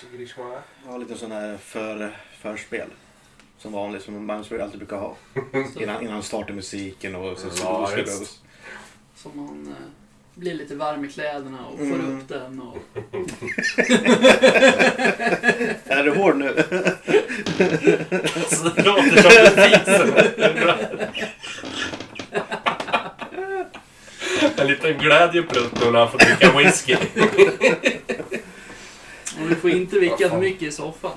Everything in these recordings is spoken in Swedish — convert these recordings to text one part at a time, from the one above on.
Chigrishma. Ja, lite sån här för, förspel. Som vanligt, som man alltid brukar ha. Innan, innan startar musiken och sen så Ja. Så man eh, blir lite varm i kläderna och får Mm. upp den. Och... Är du hård nu? Så det låter som en fisen. En liten glädjeplutt nu när han får dricka whisky. Och du får inte vicka för mycket i soffan.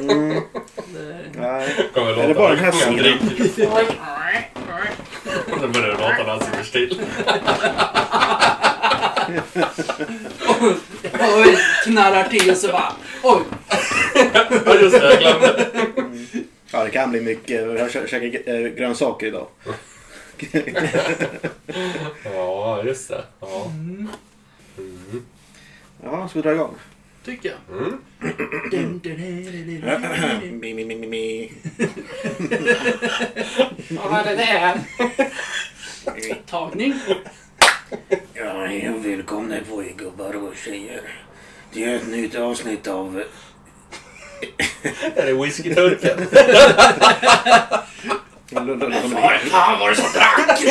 Mm. Det... Nej. Kommer Är det bara den här sidan? dricker. Då börjar det låta när han sitter still. Oj, knarrar till och så bara oj. Ja just det, jag glömde. Ja, det kan bli mycket. Jag har kä- käkat äh, grönsaker idag. Ja, just det. Ja. Mm, Mm. Ja, ska vi dra igång? Tycker jag. Mm. Dun, dun. Mi, mi, mi, mi, mi. Vad var det där? Tagning. Ja, hej och välkomna på er gubbar och tjejer. Det är ett nytt avsnitt av... Är det whiskyturken? Fan var det som drack!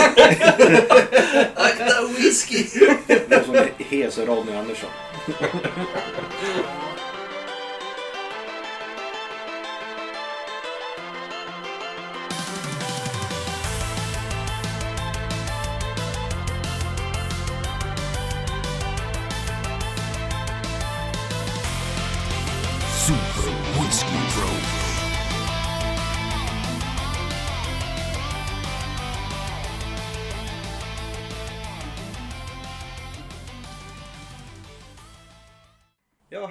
Akta whisky. Det är som hes Ronny Andersson. ハハハハ!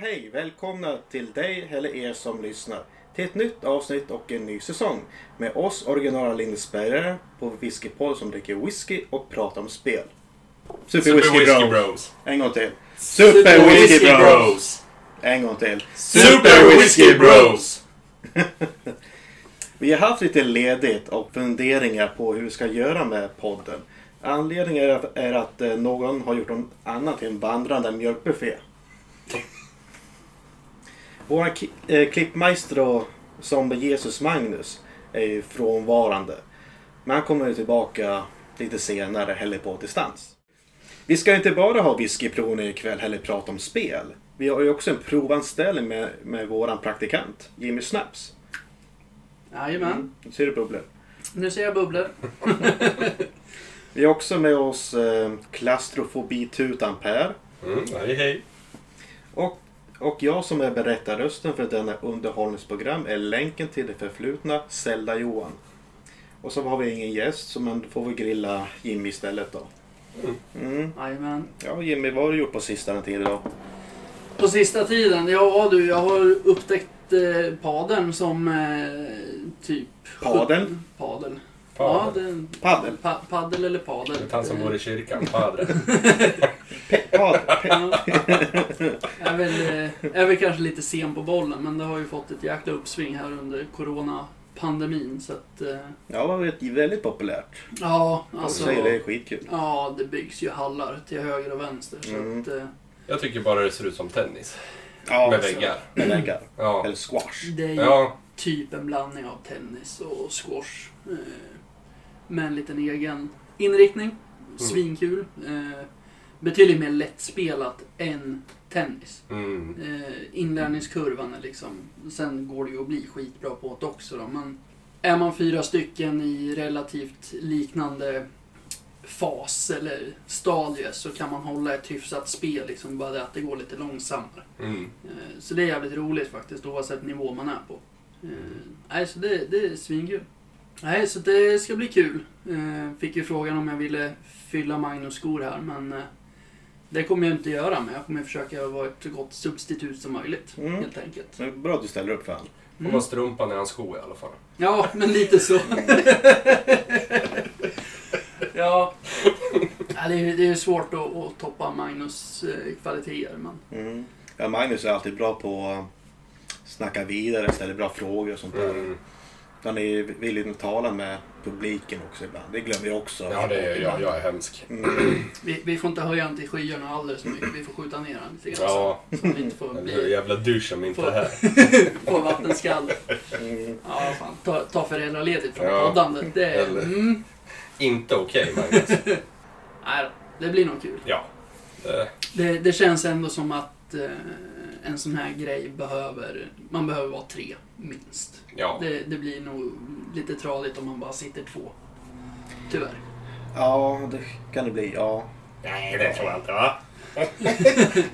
Hej! Välkomna till dig eller er som lyssnar till ett nytt avsnitt och en ny säsong med oss originala Lindesbergare på Whiskypodd som dricker whisky och pratar om spel. Super, Super Whisky, Whisky Bros. Bros. En gång till. Super, Whisky Bros. En gång till. Super Whisky Bros. Vi har haft lite ledigt och funderingar på hur vi ska göra med podden. Anledningen är att, eh, någon har gjort någon annan till en vandrande mjölkbuffé. Vår eh, klippmaestro som Jesus Magnus är ju frånvarande. Men han kommer ju tillbaka lite senare, heller på distans. Vi ska inte bara ha whiskyprovning ikväll, heller prata om spel. Vi har ju också en provanställning med, med våran praktikant, Jimmy Snaps. Jajamän. Nu ser du bubblor. Nu ser jag bubblor. Vi har också med oss eh, Klaustrofobi-tutan Per. Mm, hej hej. Och, och jag som är berättarrösten för denna underhållningsprogram är länken till det förflutna, Zelda-Johan. Och så har vi ingen gäst, så man får vi grilla Jimmy istället då. Mm. Jajamän. Ja Jimmy, vad har du gjort på sistone tid då? På sista tiden, ja du, jag har upptäckt eh, padeln som eh, typ... Padeln? Padel. Padel. Ja, det, Paddel? pa, paddel eller padel. Det är han som bor i kyrkan, Ja. Jag är väl, eh, jag är väl kanske lite sen på bollen, men det har ju fått ett jäkla uppsving här under coronapandemin. Så att, eh, ja, det var väldigt populärt. ja, Alltså, alltså... säger det är skitkul. Ja, det byggs ju hallar till höger och vänster. Så Mm. att, eh, Jag tycker bara det ser ut som tennis. Ja, Med så- väggar. Med väggar. Ja. Eller squash. det är ju Ja, typ en blandning av tennis och squash. Med en liten egen inriktning. Svinkul. Eh, betydligt mer lättspelat än tennis. mm. Eh, inlärningskurvan är liksom... Sen går det ju att bli skitbra på det också då, men... Är man fyra stycken i relativt liknande fas eller stadie så kan man hålla ett hyfsat spel, liksom bara det att det går lite långsammare. Mm. Eh, Så det är jävligt roligt faktiskt oavsett nivå man är på. Eh, Nej, så det, det är svinkul. Nej, så det ska bli kul. Eh, Fick ju frågan om jag ville fylla Magnus skor här, men eh, det kommer jag inte göra, men jag kommer försöka vara ett så gott substitut som möjligt, Mm. helt enkelt. Det är bra att du ställer upp för honom. Mm. man strumpan i hans sko i alla fall. Ja, men lite så. ja. ja det, är, det är svårt att, att toppa Magnus eh, kvaliteter, men Mm. Ja, Magnus är alltid bra på att snacka vidare, ställa bra frågor och sånt där. Mm. Han är villig att tala med publiken också ibland. Det glömmer jag också. Ja, det är, jag, jag är hemsk. Mm. Vi, vi får inte höja den till skyarna alldeles för mycket. Vi får skjuta ner den lite grann. Ja, Så vi inte får bli jävla douche om inte Får- här. på vattenskalle. Mm. Ja, fan. Ta, ta föräldraledigt från Ja, poddandet. Det, är- eller- mm, Inte okej, Magnus. nej, det blir nog kul. Ja. Det, Det, det känns ändå som att eh, en sån här grej behöver... Man behöver vara tre, minst. ja. Det, det blir nog lite tradigt om man bara sitter två. Tyvärr. Ja, det kan det bli. Ja. Nej, det tror jag inte va?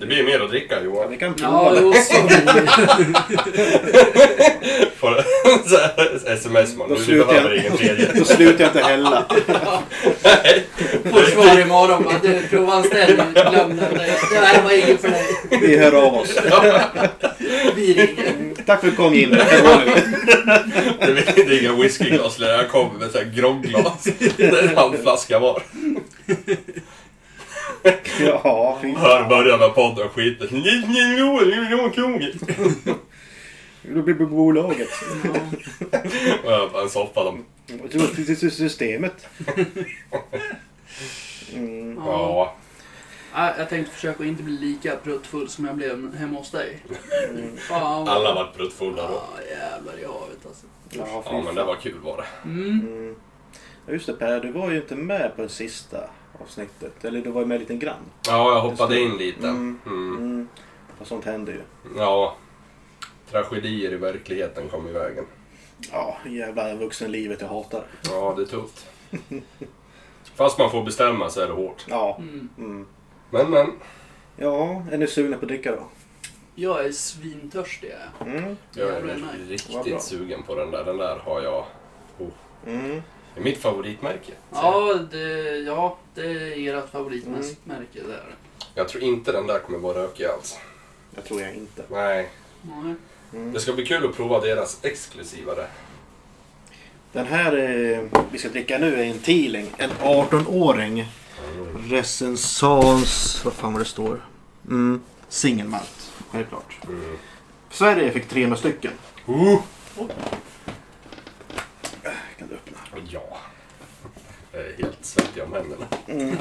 Det blir mer att dricka ja Johan. vi kan prova Ja, det. Får sms man. Då Du, du slutar behöver jag. ingen tredje. Då slutar jag inte hälla. Får svar imorgon bara du, provanställning, glöm. Det det här var inget för dig. Vi hör av oss. Vi ringer. Tack för att du kom in. Det är inga whiskyglas längre. Jag kommer med så här grogglas. Det är en halv flaska var. Ja, fy Hör början av podden och kungen. Då blir det bolaget. Och jag bara en soppa dem. Systemet. Mm. Ja. Ja, Jag tänkte försöka att inte bli lika pruttfull som jag blev hemma hos dig. Fan, vad- Alla vart pruttfulla då. Ja, jävlar i havet alltså. Ja, Ja men det fan. var kul var det. Mm. Mm. Ja, Just det Per, du var ju inte med på det sista avsnittet. Eller du var ju med lite grann. Ja, jag hoppade in lite. Mm. Mm. Mm. Och sånt händer ju. Ja. Tragedier i verkligheten kom i vägen. Ja, jävla vuxenlivet jag hatar. Ja, det är tufft. Fast man får bestämma så är det hårt. Ja. Mm. Mm. Men men. Ja, är ni sugna på att dricka då? Jag är svintörstig. Mm. Jag är. Vad bra. riktigt sugen på den där. Den där har jag. Mm. Det är mitt favoritmärke. Ja, det, ja, det är ert favoritmärke det är det. Jag tror inte den där kommer vara rökig alls. Jag tror jag inte. Nej. Nej. Mm. Det ska bli kul att prova deras exklusivare. Den här eh, vi ska dricka nu är en Teeling. En 18-åring. Recensans... Vad fan var det står? Mm. Singelmalt. Självklart. Mm. Sverige fick 300 stycken. Uh. Kan du öppna? Ja. Jag är helt svettig om händerna. Mm.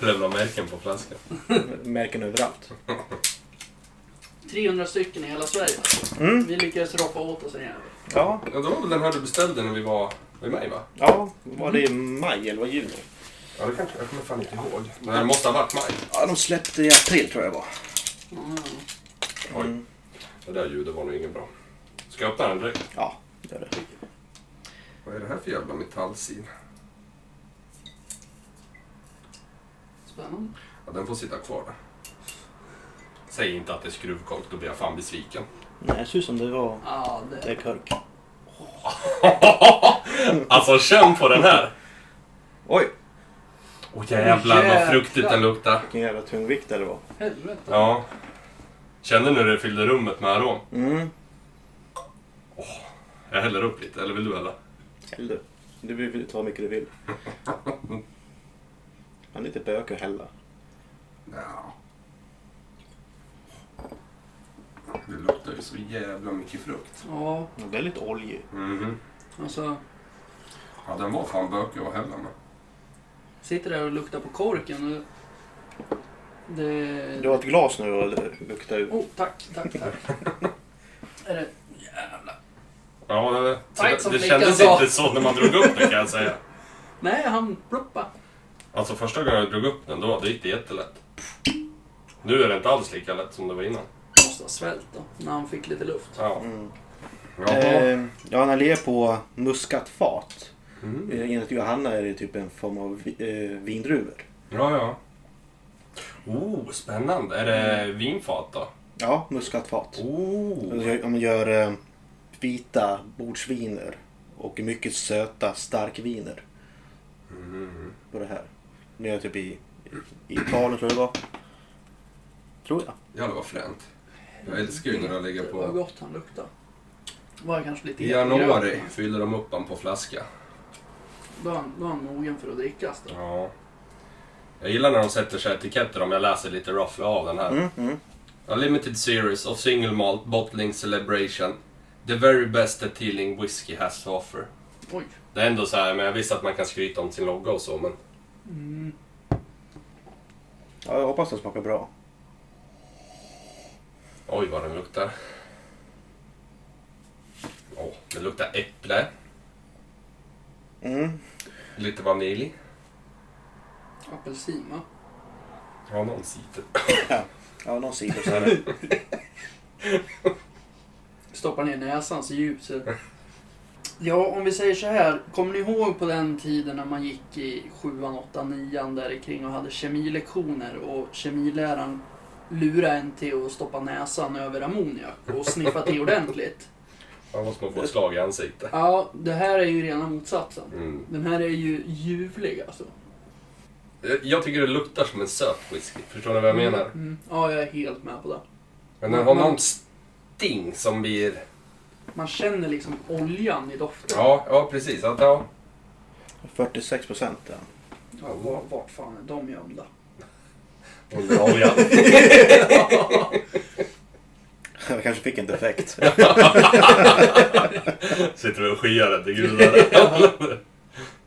Lämna märken på flaskan. Märken överallt. 300 stycken i hela Sverige. Mm. Vi lyckades roffa åt oss en jävel. Ja. Ja, det var väl den här du beställde när vi var vid mig va? Ja, var det i maj eller var det juni? Ja, det kanske. Jag kommer fan inte ihåg. Men det måste ha varit maj. Ja, de släppte i april tror jag det var. Ja, Oj. Mm. Det där ljudet var nog inget bra. Ska jag öppna den direkt? Ja, det är det. Vad är det här för jävla metallsil? Spännande. Ja, den får sitta kvar där. Säg inte att det är skruvkork, då blir jag fan besviken. Nej, det ser ut som det var... Ja, Det det... är kork. alltså känn på den här! Oj! Åh jävlar vad fruktigt den luktar. Vilken jävla tung vikt det var. Helvete. Ja. Kände när det fyllde rummet med arom? Mm. Jag häller upp lite, eller vill du hälla? Häll du. Du vill ta hur mycket du vill. Han är lite bökig att hälla. Ja. Ju så jävla mycket frukt. Ja, Han är väldigt oljig. Mhm. alltså. Ja, den var fan bökig att hälla med. Sitter där och luktar på korken och... Det... Du har ett glas nu och luktar ut. Oh, tack, tack, tack. är det... Jävlar. Ja, det, Tajt det, som det flickan kändes sa. inte så när man drog upp den kan jag säga. Nej, han ploppa. Alltså första gången jag drog upp den, då, då gick det jättelätt. Nu är det inte alls lika lätt som det var innan. Måste ha svält då, när han fick lite luft. Ja. Mm. Eh, ja, han legat på muskatfat. Mm. Eh, Enligt Johanna är det typ en form av eh, vindruvor. Ja, ja. Oh, spännande. Är det vinfat då? Ja, muskatfat. Oh. Om man gör- eh, vita bordsviner och mycket söta starkviner Mm. på det här. Nu är jag typ i, i Italien tror jag det var. Tror jag. Ja, det var fränt. Jag älskar ju när det ligger Det var på... gott han luktade. Var det kanske lite I januari fyller de upp den på flaska. Då är han, då är han mogen för att drickas då. Ja. Jag gillar när de sätter sig etiketter om jag läser lite roughly av den här. Mm, mm. A limited series of single malt bottling celebration. The very best that Teeling Whiskey has to offer. Oj. Det är ändå så här, men jag visste att man kan skryta om sin logga och så, men... Mm. Ja, jag hoppas den smakar bra. Oj, vad den luktar. Åh, det luktar äpple. Mm. Lite vanilj. Apelsin va? Ja, någon cider. Ja, ja någon cider så är det. Stoppar ner näsan så djupt så... Ja, om vi säger så här. Kommer ni ihåg på den tiden när man gick i sjuan, åttan, nian där kring och hade kemilektioner och kemiläraren lurade en till att stoppa näsan över ammoniak och sniffa till ordentligt. Då måste man få ett slag i ansiktet. Ja, det här är ju rena motsatsen. Mm. Den här är ju ljuvlig alltså. Jag- tycker det luktar som en söt whisky. Förstår ni vad jag menar? Mm. Ja, jag är helt med på det. Men den har någon sting som blir... Man känner liksom oljan i doften. Ja, ja precis. Att, ja. 46 procent. Ja. Ja, var- vart fan är de gömda? Under oljan. Jag kanske fick en defekt. Sitter och skyar till gudar.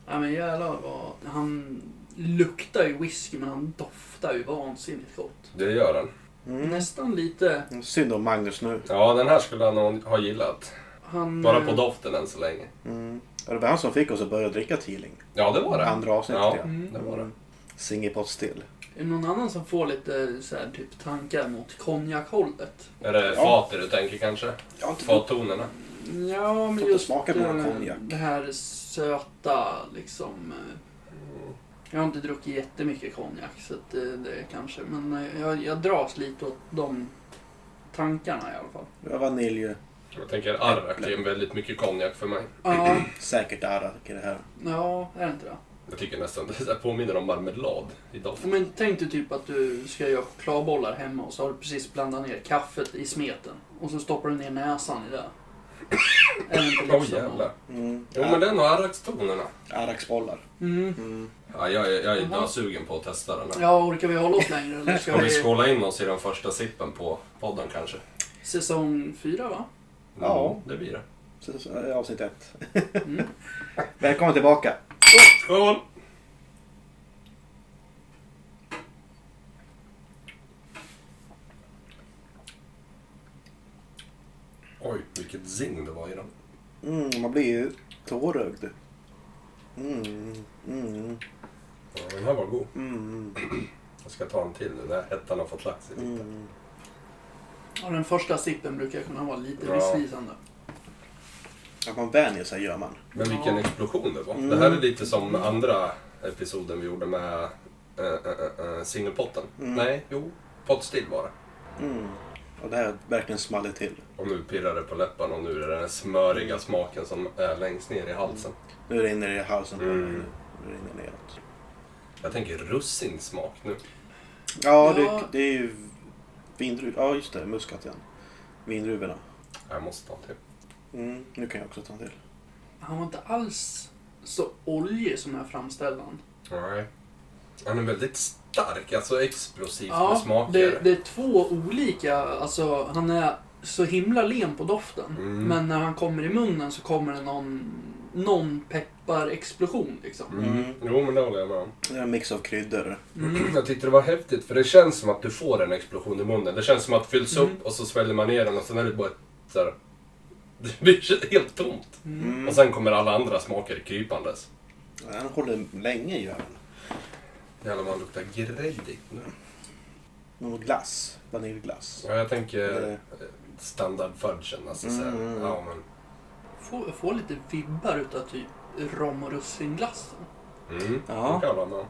Ja men jävlar vad... Han luktar ju whisky men han doftar ju vansinnigt gott. Det gör den. Mm. Nästan lite... Synd om Magnus nu. Ja, den här skulle han nog ha gillat. Han... Bara på eh, doften än så länge. Mm. Det var han som fick oss att börja dricka Teeling. Ja, det var det. Andra avsnittet Ja, ja. Mm. det var det. Singipott still. Är det någon annan som får lite så här, typ tankar mot konjakhållet? Är det Ja. fatet du tänker kanske? Har inte Fattonerna? Ja, men Fått just smaka på någon eh, konjak. det här söta liksom... eh, Jag har inte druckit jättemycket konjak så att det, det kanske... Men eh, jag, jag dras lite åt de tankarna i alla fall. Det var vanilj. Jag tänker Arrak är en väldigt mycket konjak för mig. Ja, Säkert arak i det här. ja är det inte det? Jag tycker nästan det påminner om marmelad i doft. Men tänk dig typ att du ska göra chokladbollar hemma och så har du precis blandat ner kaffet i smeten. Och så stoppar du ner näsan i det. Åh liksom... jävlar. Mm. Jo men den har Arrakstonerna. Araksbollar. Mm. Mm. Ja, jag, är- jag är Jaha. dösugen på att testa den här. Ja, orkar vi hålla oss längre eller ska Ska vi vi... skåla in oss i den första sippen på podden kanske? Säsong fyra va? Ja. Mm, det blir det. Så, avsnitt ett. Mm. Välkommen tillbaka. Skål! Oj, vilket zing det var i den. Mm, man blir ju tårögd. Mm, mm, Ja, den här var god. mm, Jag ska ta en till nu när hettan har fått lagt sig lite. mm. Ja, den första sippen brukar kunna vara lite Ja. missvisande. Att man vänjer sig gör man. Men vilken explosion det var. Mm. Det här är lite som andra episoden vi gjorde med äh, äh, äh, singelpotten. Mm. Nej, jo, pottstill var det. Mm. Och det här verkligen smaller till. Och nu pirrar det på läpparna och nu är det den smöriga smaken som är längst ner i halsen. Nu rinner det i halsen. Mm. Nu rinner det neråt. Jag tänker russinsmak nu. Ja, Ja. Det, det är ju vindruv. Ja, just det. Muskat igen. Vindruvorna. Jag måste ta en till. Mm, nu kan jag också ta en till. Han var inte alls så oljig som den här framställan. Nej. Han är väldigt stark, alltså explosivt med Ja, smaker. det, det är två olika. Alltså, han är så himla len på doften. Mm. Men när han kommer i munnen så kommer det någon, någon pepparexplosion liksom. Mm. Mm. Jo, men det håller jag med om. Det är en mix av kryddor. Mm. Jag tyckte det var häftigt, för det känns som att du får en explosion i munnen. Det känns som att det fylls Mm. upp och så sväljer man ner den och sen är det bara ett så här, Det blir helt tomt. Mm. Och sen kommer alla andra smaker krypandes. Den håller länge den. Jävlar vad han luktar gräddigt nu. Någon glass. Vaniljglass. Ja, jag tänker Eller- eh, standard fudgen. Alltså, så här. Mm, mm, Ja, men, Får, får lite vibbar utav typ rom och russinglassen. mm, Ja. det kan om.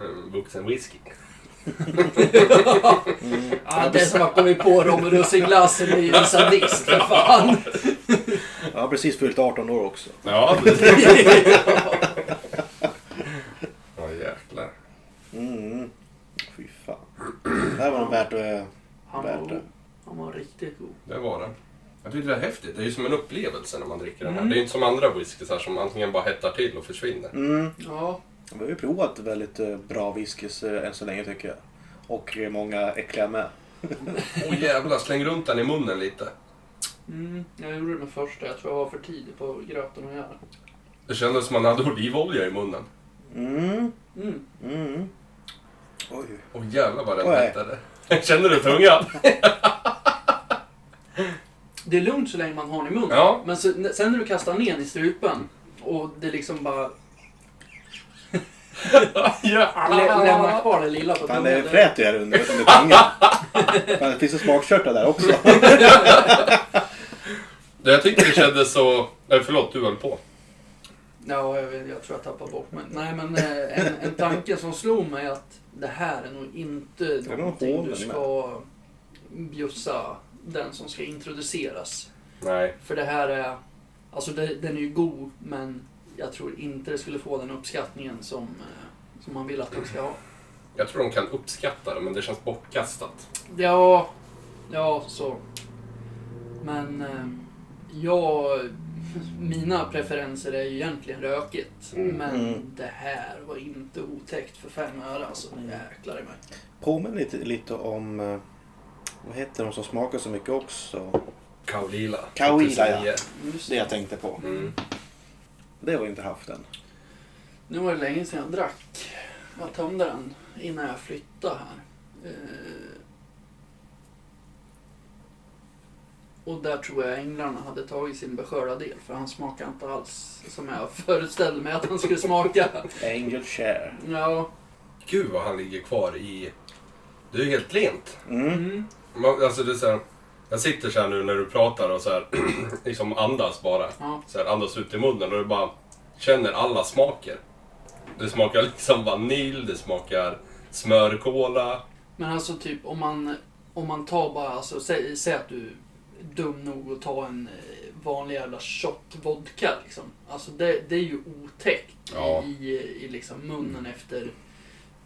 Mm, Vuxen whisky. Mm. Ja, den som har kommit på och russinglassen är ju en sadist för fan. Jag har precis fyllt 18 år också. Ja, ja jäklar. Mm. Fy fan. Det här var nog värt att... Han Värt var, det. han var riktigt god. Det var det. Jag tyckte det var häftigt. Det är ju som en upplevelse när man dricker den här. Mm. Det är inte som andra whiskys som antingen bara hettar till och försvinner. Mm. Ja, Vi har ju provat väldigt eh, bra whiskys eh, än så länge tycker jag. Och många äckliga med. Åh jävlar, släng runt den i munnen lite. Mm, jag gjorde det med första. Jag tror jag var för tidig på gröten att göra. Det kändes som man hade olivolja i munnen. Mm. Mm. Mm. Oj. Åh jävlar vad den hettade. Känner du tungan? Det är lugnt så länge man har den i munnen. Ja. Men så, sen när du kastar ner den i strupen och det liksom bara lä, lämnar kvar det lilla på tungan. det är frät ju här under, under tungan. Fan, det finns en smakkörtel där också. Jag tyckte det kändes så... Eh, förlåt, du höll på. Ja, jag, vet, jag tror jag tappar bort mig. Nej, men eh, en, en tanke som slog mig att det här är nog inte är någonting du ska bjussa den som ska introduceras. Nej. För det här är... Alltså det, den är ju god, men jag tror inte det skulle få den uppskattningen som, eh, som man vill att den ska ha. Jag tror de kan uppskatta det, men det känns bortkastat. Ja, ja så. Men eh, jag... Mina preferenser är ju egentligen rökigt. Mm. Men Mm. det här var inte otäckt för fem öre alltså. Jäklar i mig. Påminner lite, lite om... eh, Vad heter de som smakar så mycket också? Kaolila. Kaolila, ja. 89. Just Det det. jag tänkte på. Mm. Det har vi inte haft än. Nu var det länge sedan jag drack. Jag tömde den innan jag flyttade här. Eh, Och där tror jag änglarna hade tagit sin beskörda del. För han smakar inte alls som jag föreställde mig att han skulle smaka. Angel Share. Ja. Gud vad han ligger kvar i... Det är ju helt lent. Mm. Mm. Man, alltså det är så här, jag sitter så här nu när du pratar och så här, liksom andas bara. Ja. Så här, andas ut i munnen och du bara känner alla smaker. Det smakar liksom vanilj, det smakar smörkola. Men alltså typ om man, om man tar bara, alltså säg, säg att du är dum nog att ta en eh, vanlig jävla shot vodka liksom. Alltså det, det är ju otäckt Ja. i, i liksom munnen efter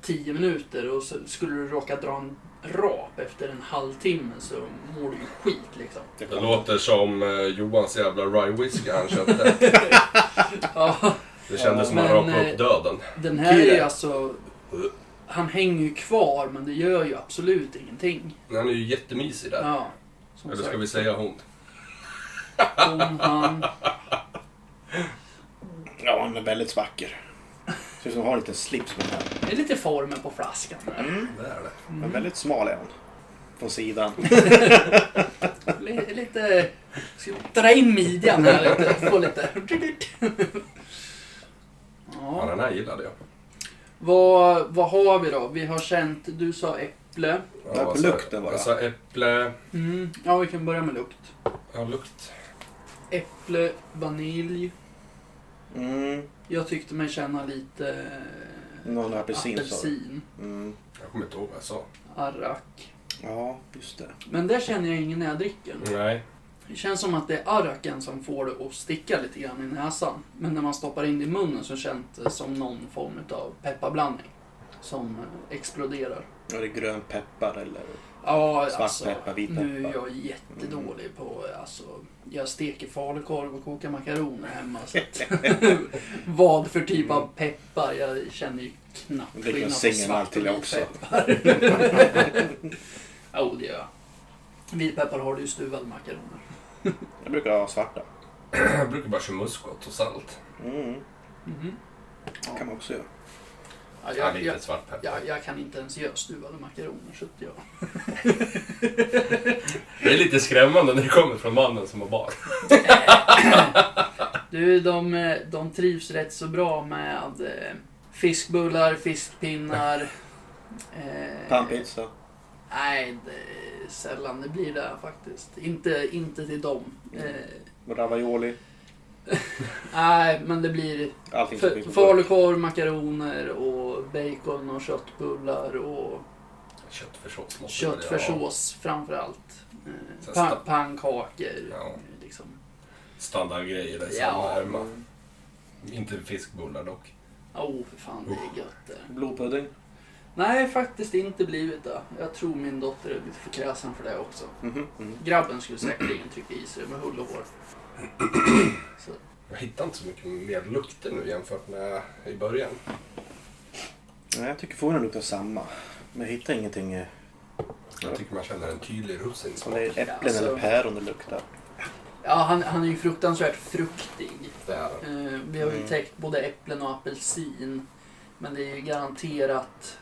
tio minuter och så skulle du råka dra en rap efter en halvtimme så mår du ju skit liksom. Det låter som eh, Johans jävla rye whisky han köpte. Ja, Det kändes som att han rapade eh, upp döden. den här är ju alltså, han hänger ju kvar men det gör ju absolut ingenting. Han är ju jättemysig där. Ja, Eller ska sagt. vi säga hon? Hon, han, Ja, han är väldigt vacker. Ser ut som ha en liten slips med den här. det är lite formen på flaskan där. Mm. Det är det. Men väldigt smal är hon. Från sidan. Li- Lite... Ska dra in midjan här lite. Få lite... Ja, Ja. den här gillade jag. Vad, vad har vi då? Vi har känt... Du sa äpple. Ja, på jag? lukten bara. Jag sa äpple. Mm. Ja, vi kan börja med lukt. Ja, lukt. Äpple, vanilj. Mm. Jag tyckte mig känna lite... Någon apelsin, apelsin. Mm. Jag kommer inte ihåg vad jag sa. Arrak. Ja, just det. Men det känner jag ingen när jag dricker. Nej. Det känns som att det är arraken som får det att sticka lite grann i näsan. Men när man stoppar in det i munnen så känns det som någon form av pepparblandning. Som eh, exploderar. Är det grön peppar eller? Ja, Svart alltså, peppar, vit nu är peppar. jag jättedålig på, alltså, jag steker falukorv och kokar makaroner hemma. Så att, vad för typ av peppar? Jag känner ju knappt Du dricker en skillnad på singelmalt svart till och det också. Jo, det gör jag. Vitpeppar har du ju stuvade makaroner. Jag brukar ha svarta. Jag brukar bara köra muskot och salt. Mm. Mhm. Det kan man också göra. Ja, Ja, jag, jag, svartpeppar. jag, jag kan inte ens göra stuvade makaroner. Så att jag... Det är lite skrämmande när det kommer från mannen som har barn. Du, de, eh, de trivs rätt så bra med eh, fiskbullar, fiskpinnar. Eh, Pannpizza. Nej, det är sällan det blir det faktiskt. Inte, inte till dem. Eh, Ravioli. nej, men det blir Allting falukorv, makaroner och bacon och köttbullar och Köttfärssås måste köttfärssås framförallt. Eh, pa- pannkakor. Ja. Liksom. Standardgrejer där Ja. hemma. Inte fiskbullar dock. Oh, för fan, det är gött det. Blodpudding. Nej, faktiskt inte blivit det. Jag tror min dotter är lite för kräsen för det också. Mhm, mhm. Grabben skulle säkerligen trycka i sig det med hull och hår. Så, Jag hittar inte så mycket mer lukter nu jämfört med i början. Nej, jag tycker fåren luktar samma. Men jag hittar ingenting. eh, Jag tycker man känner en tydlig Om russinsmak. det är äpplen Alltså- eller päron det luktar. Ja, han, han är ju fruktansvärt fruktig. Det är den. Eh, vi har ju Mm. täckt både äpplen och apelsin. Men det är ju garanterat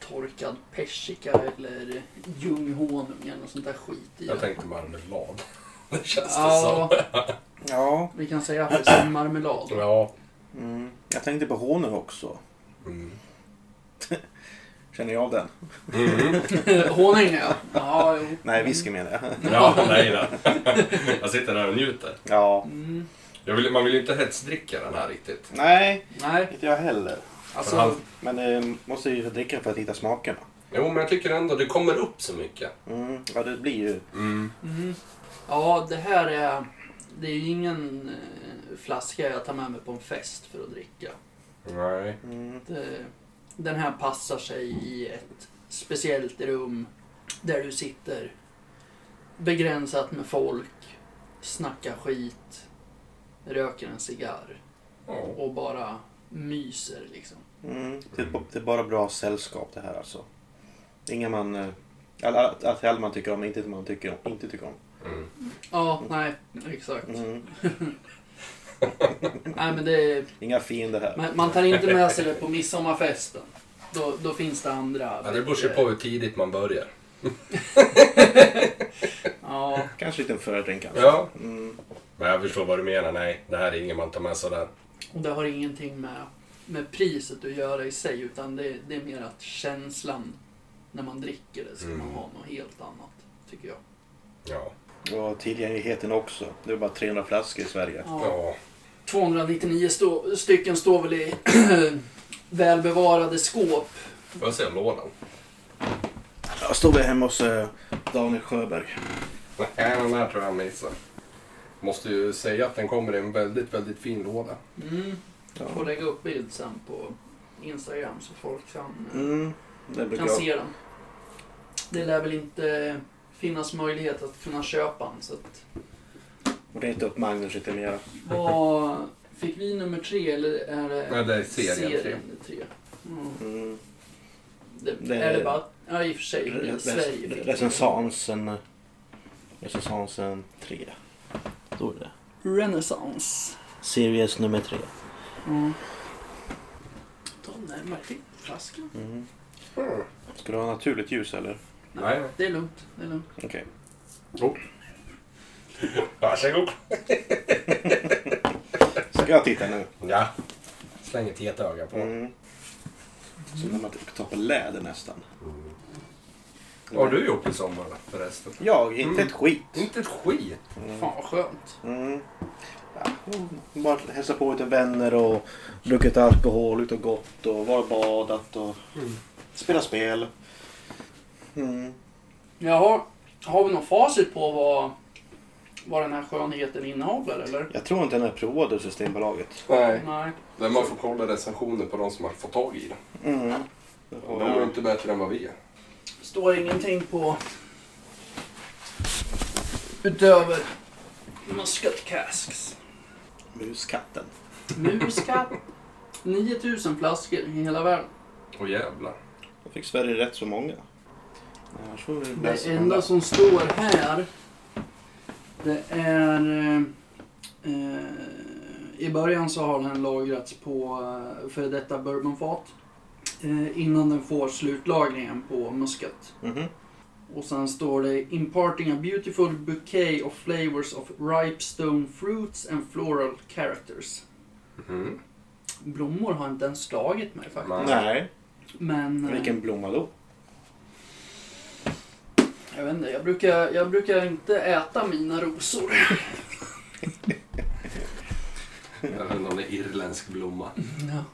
torkad persika eller ljunghonung eller något sånt där skit i Jag det. tänkte marmelad. Det känns det Ja, som. Ja. vi kan säga apelsinmarmelad. Ja. Mm. Jag tänkte på honung också. Mm. Känner jag av den? Mm. Honung ja. ja jo. Nej, whisky menar jag. Ja, nej då. Jag sitter där och njuter. Ja. Mm, Jag vill, man vill ju inte hetsdricka den här riktigt. Nej, nej, inte jag heller. alltså. Men eh, måste ju dricka för att hitta smakerna. Jo, men jag tycker ändå det kommer upp så mycket. Mm. Ja, det blir ju... Mm. Mm. Ja, det här är... Det är ju ingen eh, flaska jag tar med mig på en fest för att dricka. Nej. Mm. Det, den här passar sig i ett speciellt rum där du sitter begränsat med folk, snackar skit, röker en cigarr Ja. och bara myser liksom. Mm. Det, är, det är bara bra sällskap det här alltså. Inga man... eh, all- all- Allt all man tycker om, inte man tycker om, inte tycker om. Mm. Ja, nej, exakt. Mm. Nej, men det är, Inga fiender här. man, man tar inte med sig det på midsommarfesten. Då, då finns det andra. Ja, det beror ju på hur tidigt man börjar. Ja, Kanske lite fördrink kanske. Ja. Mm. Men jag förstår vad du menar. Nej, det här är inget man tar med sådär. och det har ingenting med, med priset att göra i sig, utan det, det är mer att känslan när man dricker det ska man Mm. ha något helt annat, tycker jag. Ja. Och tillgängligheten också. Det är bara 300 flaskor i Sverige. Ja, Ja. 299 stå, stycken står väl i välbevarade skåp. Får jag se lådan? Jag stod hemma hos eh, Daniel Sjöberg. Nej, den här tror jag jag missar. Måste ju säga att den kommer i en väldigt, väldigt fin låda. Mm. Ja. Får lägga upp bild sen på Instagram så folk kan, Mm. Det brukar kan se den. Det lär väl inte finnas möjlighet att kunna köpa den. Så att, Reta upp Magnus lite mer. vad, fick vi nummer tre eller är det Nej, det är serien tre. tre? Mm. Mm. Det, Det- är det bara... Ja, i och för sig. Recensansen. Recensansen 3. Då är det. Renaissance. Series nummer 3. Mm. Ta närmare flaskan. Mm. Ska du ha naturligt ljus eller? Nej. Det är lugnt. Det är lugnt. Okej. Oh. Varsågod. Ska jag titta nu? Ja. Släng ett getöga på. Mm. Så när man tar på läder nästan. Vad har du gjort i sommar förresten? Jag? Inte Mm. ett skit. Inte ett skit. Mm. Fan vad skönt. Mm. Ja, bara hälsa på lite vänner och druckit alkohol, ut och gått och varit och badat och Mm. spelat spel. Mm. Jaha, har vi någon facit på vad, vad den här skönheten innehåller eller? Jag tror inte den är provad av Systembolaget. Nej. Nej. Men man får kolla recensioner på de som har fått tag i den. Mm. Och de är inte bättre än vad vi är. Står ingenting på utöver Muscat Casks. Muskatten. Muscat. 9000 flaskor i hela världen. Och jävlar. Då fick Sverige rätt så många. Annars får vi läsa Det enda som står här det är eh, eh, i början så har den lagrats på eh, före detta bourbonfat eh, innan den får slutlagringen på muskat. Mhm. Och sen står det Imparting a beautiful bouquet of flavors of ripe stone fruits and floral characters. Mm. Blommor har inte ens slagit mig faktiskt. Nej. Men eh, vilken blomma då? Jag vet inte, jag brukar, jag brukar inte äta mina rosor. Jag vet inte om det är irländsk blomma. Ja.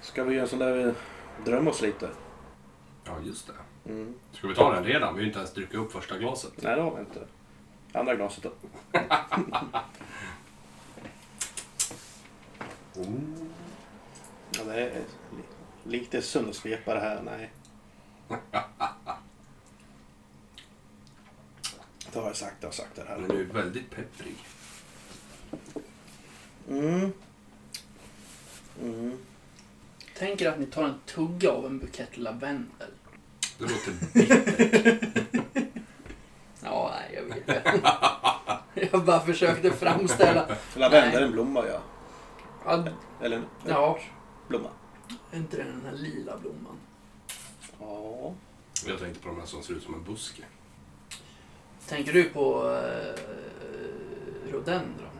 Ska vi göra en sån där vi drömmer oss lite? Ja, just det. Mm. Ska vi ta den redan? Vi har ju inte ens druckit upp första glaset. Nej, det har vi inte. Andra glaset då? Ja, det är li- lite sundsvepare här. Nej. Det har jag sagt, det har jag sagt det Den här. är ju väldigt pepprig. Mm. Mm. Tänker att ni tar en tugga av en bukett lavendel. Det låter bittert. Ja, nej, jag vet inte. Jag bara försökte framställa. Lavendel är en blomma ja. Ja, Eller en ja, blomma. är inte det den här lila blomman? Ja. Jag tänkte på de här som ser ut som en buske. Tänker du på eh, rhododendron?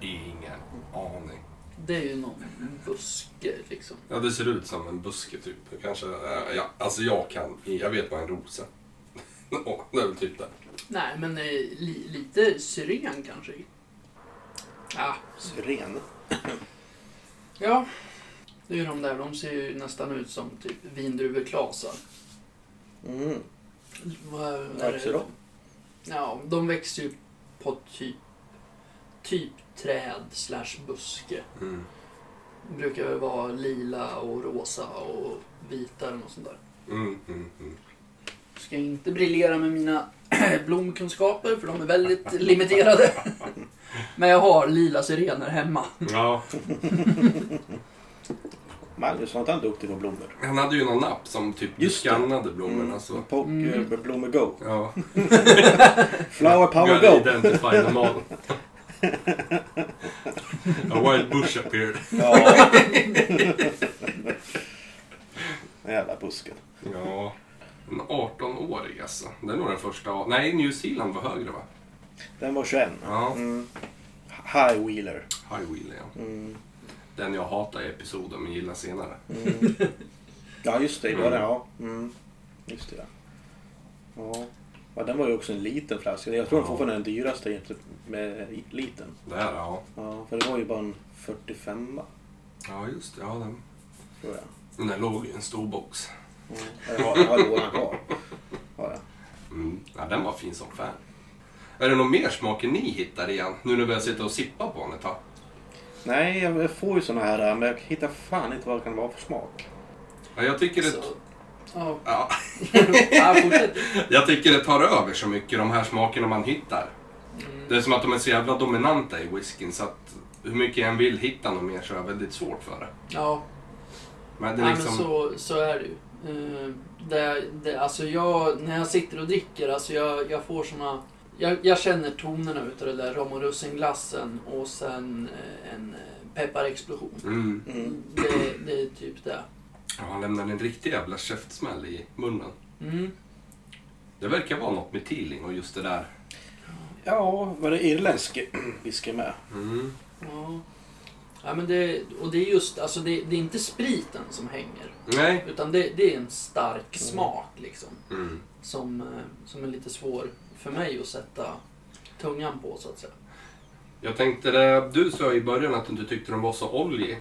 Ingen aning. Det är ju någon buske liksom. Ja, det ser ut som en buske typ. Kanske, äh, ja, alltså jag kan, jag vet vad en ros är. Ja, det är väl typ det. Nej, men eh, li, lite syren kanske. Ja, Syren. ja. Det är ju de där, de ser ju nästan ut som typ vindruveklasar. Mm. Vad är Vad är det? Ja, de växer ju på typ, typ träd slash buske. Mm. Brukar väl vara lila och rosa och vita eller något sånt där. Mm, mm, mm. Ska inte briljera med mina blomkunskaper för de är väldigt limiterade. Men jag har lila syrener hemma. Ja, Magnus var inte han duktig på blommor? han hade ju någon app som typ Just skannade blommorna. Mm. Så. Poke Mm. eh, Blommor Go. Ja, Flower Power Go. identify them all. A wild bush appeared. Ja. Jävla busken. Ja, en 18-årig alltså. Det är nog den första. Nej, New Zealand var högre va? Den var 21. Ja, Mm. High Wheeler. High Wheel ja. Mm. Den jag hatar i episoden men gillar senare. Mm. Ja, just det. Det var det. Ja. Mm. Just det. Ja. ja. Den var ju också en liten flaska. Jag tror Ja. fortfarande är den dyraste jämfört med liten. Det här, ja. Ja, för det var ju bara en 45 Ja, just det. Ja, den, tror jag. den låg i en stor box. Ja. Jag har, jag har lådan kvar. Ja, ja. Mm. Ja, den var fin som fan. Är det någon mer smaker ni hittar igen? Nu när vi har suttit och sippat på den ett tag. Nej, jag får ju såna här, men jag hittar fan inte vad det kan vara för smak. Ja, jag tycker det... Så, ja, jag tycker det tar över så mycket de här smakerna man hittar. Mm. Det är som att de är så jävla dominanta i whiskyn så att hur mycket jag än vill hitta något mer så är jag väldigt svårt för det. Ja, Men det är Nej, liksom... men så, så är det ju. Eh, det, det, alltså jag, när jag sitter och dricker, alltså jag, jag får såna... Jag, jag känner tonerna utav det där rom och russinglassen och sen eh, en eh, pepparexplosion. Mm. Mm. Det, det är typ det. Ja, han lämnar en riktig jävla käftsmäll i munnen. Mm. Det verkar vara något med Teeling och just det där. Ja, var det irländsk whisky med? Mm. Ja. ja men det, och det är just, alltså det, det är inte spriten som hänger. Nej. Utan det, det är en stark smak liksom. Mm. Som, eh, som är lite svår för mig att sätta tungan på så att säga. Jag tänkte det, du sa i början att du inte tyckte den var så oljig.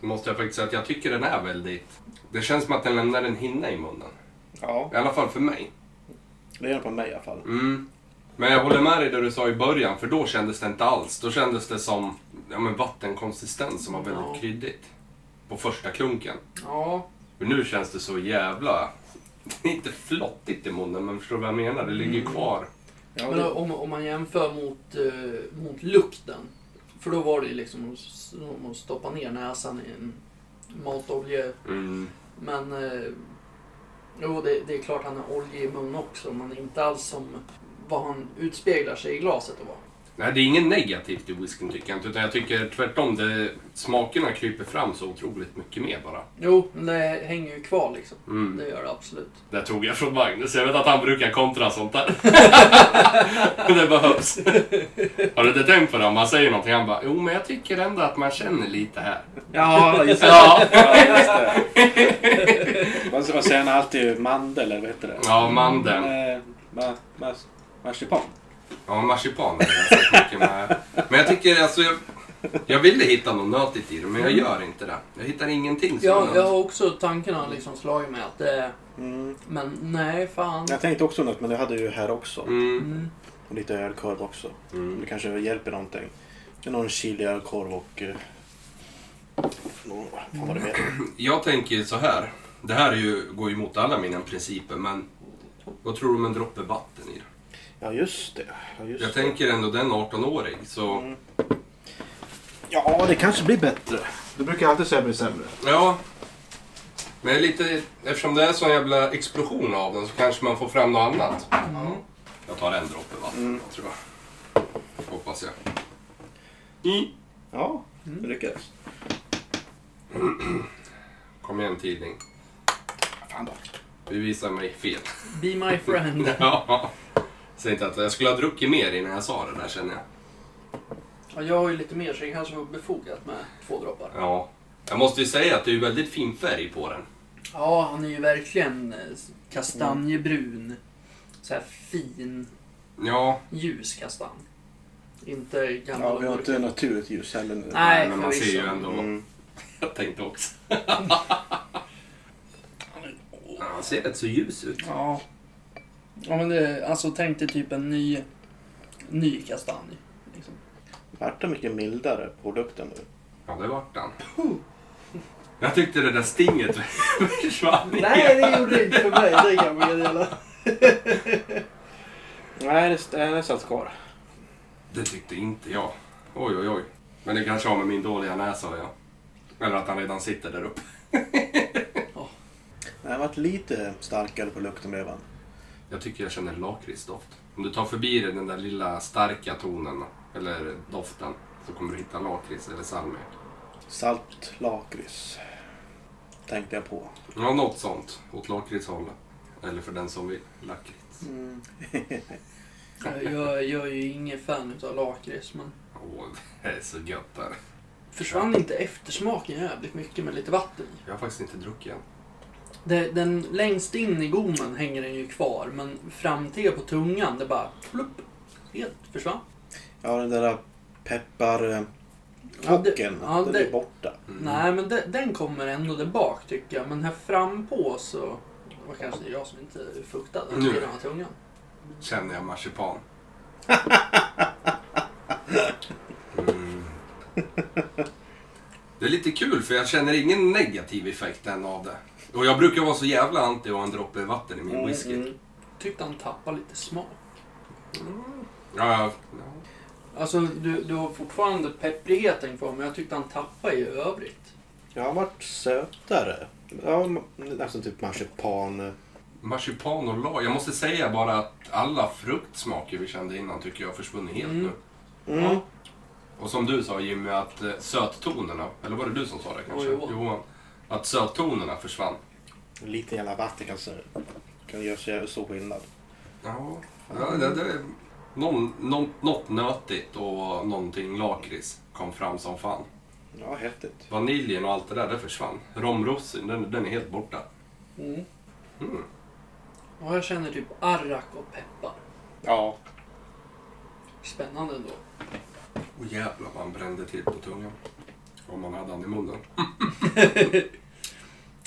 Då måste jag faktiskt säga att jag tycker den är väldigt... Det känns som att den lämnar en hinna i munnen. Ja, I alla fall för mig. det är den på mig i alla fall. Mm. Men jag håller med dig det du sa i början, för då kändes det inte alls. Då kändes det som ja, men vattenkonsistens som var väldigt Ja. kryddigt. På första klunken. Ja, Men nu känns det så jävla... Inte flottigt i munnen, men förstår du vad jag menar? Det ligger Mm. kvar. Ja, Men det, om, om man jämför mot, eh, mot lukten. För då var det ju liksom att s- att stoppa ner näsan i en matolje. Mm. Men eh, jo, det, det är klart han är oljig i mun också. Men inte alls som vad han utspeglar sig i glaset att vara. Nej, det är inget negativt i whiskyn tycker jag inte. Utan jag tycker tvärtom, det, smakerna kryper fram så otroligt mycket mer bara. Jo, men det hänger ju kvar liksom. Mm. Det gör det absolut. Det tog jag från Magnus. Jag vet att han brukar kontra sånt där. det behövs. Har du inte tänkt på det? Om man säger någonting, han bara Jo, men jag tycker ändå att man känner lite här. ja, just det. Ja, Ja, just det. Vad säger han alltid? Mandel eller vad heter det? ja mandeln. Eh, ma, ma, marsipan. Ja, marsipan är mycket med. Men jag tycker alltså, jag, jag ville hitta något nötigt i det, men jag gör inte det. Jag hittar ingenting som Ja, är jag har också tankarna liksom slagit mig att det. Mm. Men nej, fan. Jag tänkte också något, men det hade jag ju här också. Mm. Mm. Och lite ölkorv också. Mm. Det kanske hjälper någonting. Det är någon chili-ölkorv och... Eh, någon, vad fan det mer? Jag tänker så här. Det här är ju, går ju emot alla mina principer, men vad tror du om en droppe vatten i det? Ja, just det. Ja, just Jag det. tänker ändå den 18-årig, så Mm. Ja, det kanske blir bättre. Du brukar alltid säga blir sämre. ja. Men jag är lite, eftersom det är sån jävla explosion av den så kanske man får fram något annat. Mm. Jag tar en droppe vatten Mm. tror jag. Hoppas jag. Mm. Ja, det lyckades. Kom igen tidning. Fan då. Bevisa mig fel. Be my friend. Ja. Säg inte att jag skulle ha druckit mer innan jag sa det där känner jag. Ja, jag har ju lite mer så det kanske var befogat med två droppar. Ja. Jag måste ju säga att det är väldigt fin färg på den. Ja, han är ju verkligen eh, kastanjebrun. Så här fin, Ja, ljus kastanj. Inte gammal Ja, vi har mörk. inte naturligt ljus heller nu. Nej, men man ser ju ändå. Mm. Jag tänkte också. Ja, Han ser rätt så ljus ut. Ja. Ja men det, alltså tänk dig typ en ny, ny kastanj. Liksom. Vart det mycket mildare produkten nu? Ja, det vart han. Jag tyckte det där stinget försvann. det gjorde det inte för mig, det kan jag meddela. Nej, det, det är satt kvar. Det tyckte inte jag. Oj, oj, oj. Men det kanske har med min dåliga näsa att göra. Eller att han redan sitter där uppe. Det har varit lite starkare på lukten blev han. Jag tycker jag känner lakritsdoft. Om du tar förbi den där lilla starka tonen, eller doften, så kommer du hitta lakrits eller salmiak. Salt lakrits. Tänkte jag på. Ja, något sånt. Åt lakritshållet. Eller för den som vill, lakrits. Jag, jag, jag är ju ingen fan utav lakrits men Åh, det är så gött där. försvann inte eftersmaken jävligt mycket med lite vatten? Jag har faktiskt inte druckit än. Det, den längst in i gommen hänger den ju kvar men fram till på tungan det bara plupp, helt försvann. Ja, den där peppar... eh, Ja, det- Kocken, ja, den det- är borta. Mm. Nej men de, den kommer ändå där bak tycker jag men här fram på så det var kanske jag som inte fuktade Nu. sidan av tungan. Känner jag marsipan. Mm. Det är lite kul för jag känner ingen negativ effekt än av det. Och jag brukar vara så jävla anti att ha en droppe vatten i min whisky. Mm, Tyckte han tappade lite smak. Ja, ja. Alltså du, du har fortfarande pepprigheten kvar men jag tyckte han tappade i övrigt. Jag har varit sötare. Ja, ma- nästan typ marsipan. Marsipan och la. Jag måste säga bara att alla fruktsmaker vi kände innan tycker jag har försvunnit helt Mm. nu. Mm. Och som du sa Jimmy, att eh, söttonerna, eller var det du som sa det kanske? Jo, jo. Johan. Att söttonerna försvann. En liten jävla vatten kan, kan göra så stor skillnad. Ja, ja det, det, är någon, någon, något nötigt och någonting lakrits kom fram som fan. Ja, häftigt. Vaniljen och allt det där, det försvann. Romrossin, den, den är helt borta. Mm. Mm. Och jag känner typ arrak och peppar. Ja. Spännande ändå. Och jävlar vad han brände till på tungan. Om man hade han i munnen.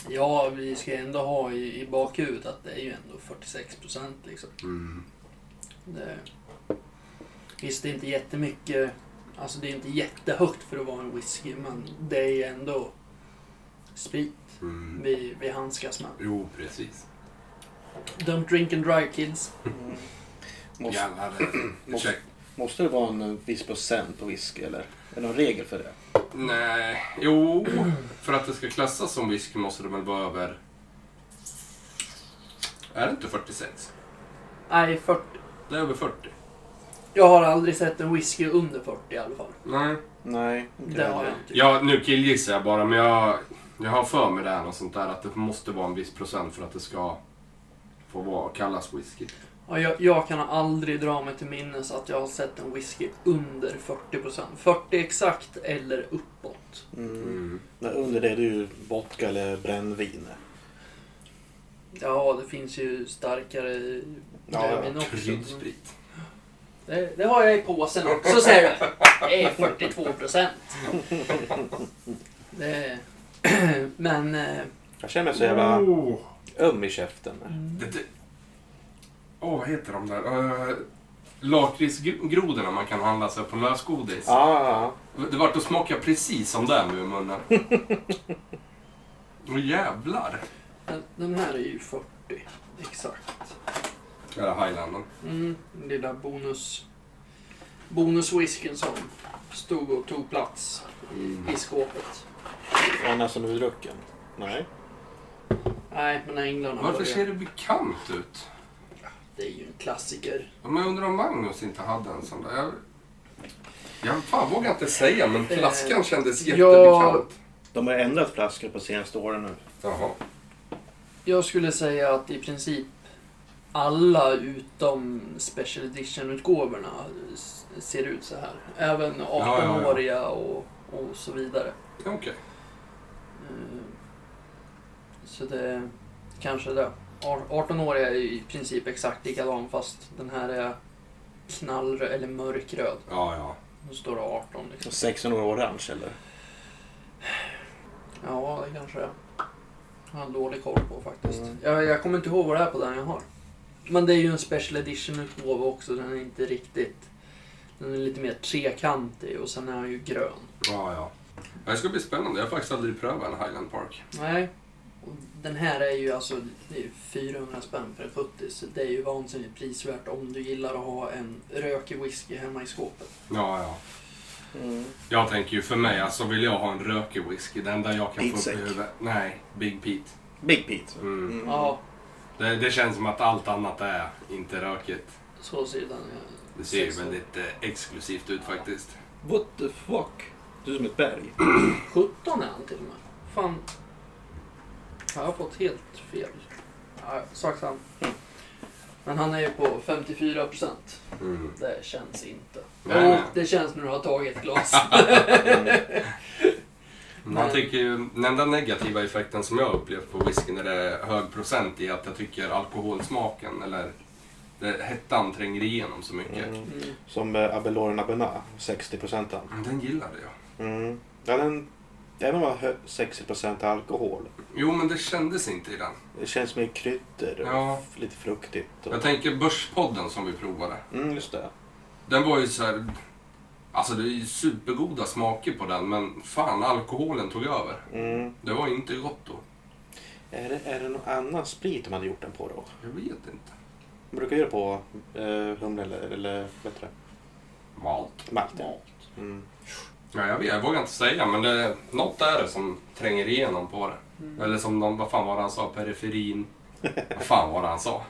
Ja, vi ska ändå ha i, i bakhuvudet att det är ju ändå 46 procent liksom. Mm. Det, visst, det är inte jättemycket. Alltså det är inte jättehögt för att vara en whisky, men det är ju ändå sprit Mm. vi, vi handskas med. Jo, precis. Don't drink and drive kids. Måste, Jävlar. Måste- måste det vara en viss procent på whisky eller? Är det någon regel för det? Nej, jo. För att det ska klassas som whisky måste det väl vara över... Är det inte 46? Nej, 40. Det är över 40. Jag har aldrig sett en whisky under 40 i alla fall. Nej. Nej, inte Det har jag inte. Ja, nu killgissar jag bara, men jag, jag har för mig det här och sånt där att det måste vara en viss procent för att det ska få vara, kallas whisky. Ja, jag, jag kan aldrig dra mig till minnes att jag har sett en whisky under 40%. 40 exakt eller uppåt. Mm. Mm. Men Under det är det ju vodka eller brännvin. Ja, det finns ju starkare Ja, ja. brännvin också. Kryddsprit. Det, det har jag i påsen också ser du. Det är 42 procent. Men... eh, Jag känner mig så jävla Oh. öm i käften. Det, det, åh, vad heter de där? Uh, Lakritsgrodorna man kan handla sig på lösgodis. Ja, Det vart att smaka precis som det nu i munnen. Åh jävlar. den- den här är ju 40. Exakt. Det är Highlanden. Mm, den lilla bonus... Bonuswhiskyn som stod och tog plats i, i skåpet. är nästan urdrucken. Nej. Nej, men när änglarna Varför börjar- ser det bekant ut? Det är ju en klassiker. Ja, Men jag undrar om Magnus inte hade en sån där. Jag, Jag fan vågar inte säga, men flaskan kändes ja. jättebekant. De har ändrat flaskor på senaste åren nu. Jaha. Jag skulle säga att i princip alla utom Special Edition-utgåvorna ser ut så här. Även ja, ja. 18-åriga och, och så vidare. Okej. Eh, Så det kanske det. Ar- 18-åriga är i princip exakt likadan fast den här är knallröd eller mörkröd. Ja, ja. Då står det 18 liksom. 16 år orange eller? Ja, det kanske det är. Jag har dålig koll på faktiskt. Mm. Jag, jag kommer inte ihåg vad det är på den jag har. Men det är ju en special edition-utgåva också. Den är inte riktigt... Den är lite mer trekantig och sen är den ju grön. Ja, ja. Det ska bli spännande. Jag har faktiskt aldrig prövat en Highland Park. Nej. Och den här är ju alltså det är ju 400 spänn för en 70 så det är ju vansinnigt prisvärt om du gillar att ha en rökig whisky hemma i skåpet. Ja, ja. Mm. Jag tänker ju för mig, alltså vill jag ha en rökig whisky, det enda jag kan få upp Pete i huvudet... Nej, Big Pete. Big Pete. Mm. Mm. Ja, Det, det känns som att allt annat är inte rökigt. så ser den Det ser ju väldigt eh, exklusivt ut faktiskt. What the fuck? Du är som ett berg. 17 är han till och med. Fan. Jag har fått helt fel. Ja, sak samma. Men han är ju på 54 procent. Mm. Det känns inte. Nej, Jo, nej. det känns när du har tagit ett glas. Man Nej. tycker ju, den enda negativa effekten som jag har upplevt på whisky när det är hög procent är att jag tycker alkoholsmaken eller det, hettan tränger igenom så mycket. Mm. Mm. Som eh, Abelore Nabena, 60 procent. Men Den gillade jag. Mm. Ja, den, även om det var hö- 60 procent alkohol. Jo, men det kändes inte i den. Det känns mer kryddor och Ja. lite fruktigt. Och... Jag tänker Börspodden som vi provade. Mm, just det. Den var ju så här. Alltså det är ju supergoda smaker på den, men fan alkoholen tog över. Mm. Det var inte gott då. Är, det, är det någon annan sprit de hade gjort den på då? Jag vet inte. De brukar göra på eh, humle eller, eller det? Malt. Malt. ja. Mm. Ja, jag vet, jag vågar inte säga, men det, något är det som tränger igenom på det. Mm. Eller som de, vad fan var det han sa? Periferin. vad fan var det han sa?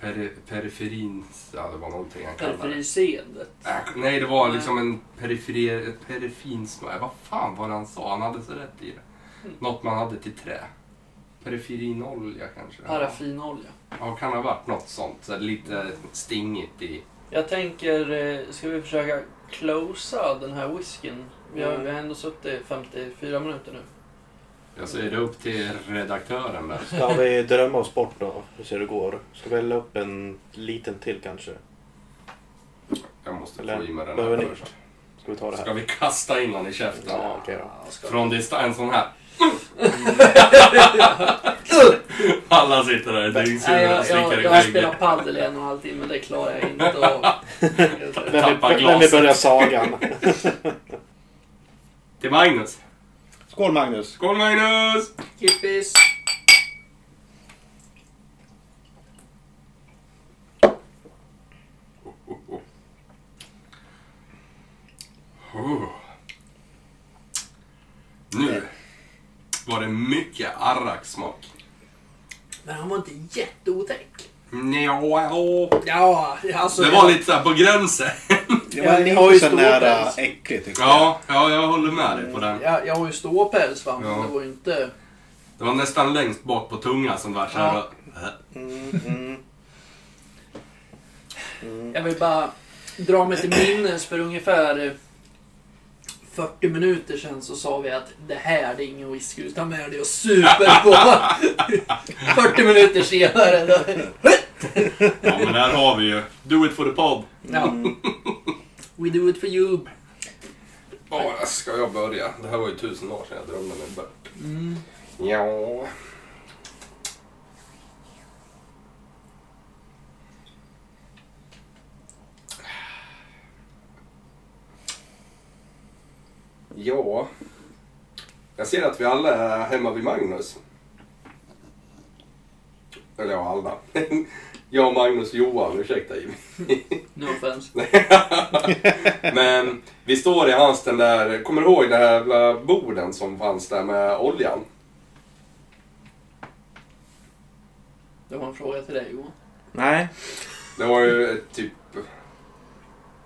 Peri, periferin, ja det var någonting han kallade det. Periferiseendet. Äh, nej, det var liksom en periferi, perifinsmak. Vad fan var det han sa? Han hade så rätt i det. Något man hade till trä. Periferinolja kanske? Paraffinolja. Ja, kan ha varit något sånt. Så lite stingigt i. Jag tänker, eh, ska vi försöka closea den här whiskyn? Vi har, vi har ändå suttit i 54 minuter nu. Jag säger det upp till redaktören där. Ska vi drömma oss bort då? Hur ser det går? Ska vi hälla upp en liten till kanske? Jag måste Eller, få i mig den här ni? först. Ska vi ta det Ska här? vi kasta in den i käften? Ja, okej då. Ja, ska Från distans, en sån här. Alla sitter där dyngsura jag, och slickar i jag har spelat padel i en och en halv timme, det klarar jag inte av. Vem vill, Tappa vem vill glaset. börja sagan? Till Magnus. Skål Magnus! Skål Magnus! Kippis! Oh. Nu var det mycket arrak-smak. Men han var inte jätteotäck. Nja, Ja, alltså... Det var lite såhär på gränsen. Det var lite så stor nära äckligt tycker jag. Ja, ja, jag håller med dig på den. Jag, jag har ju ståpäls va, men Ja. det var ju inte... Det var nästan längst bak på tungan som var såhär. Ja. Mm, mm. Jag vill bara dra mig till minnes för ungefär 40 minuter sedan så sa vi att det här det är ingen whisky utan med det och super på. 40 minuter senare. Då, Ja, men här har vi ju. Do it for the pod. ja. We do it for you. Ja, ska jag börja? Det här var ju tusen år sedan jag drömde mig bort. Mm. Ja. Ja. Jag ser att vi alla är hemma vid Magnus. Eller ja, alla. Jag, Magnus och Johan, ursäkta Jimmy. No offense. Men vi står i hans den där, kommer du ihåg den här jävla borden som fanns där med oljan? Det var en fråga till dig Johan. Nej. Det var ju ett typ,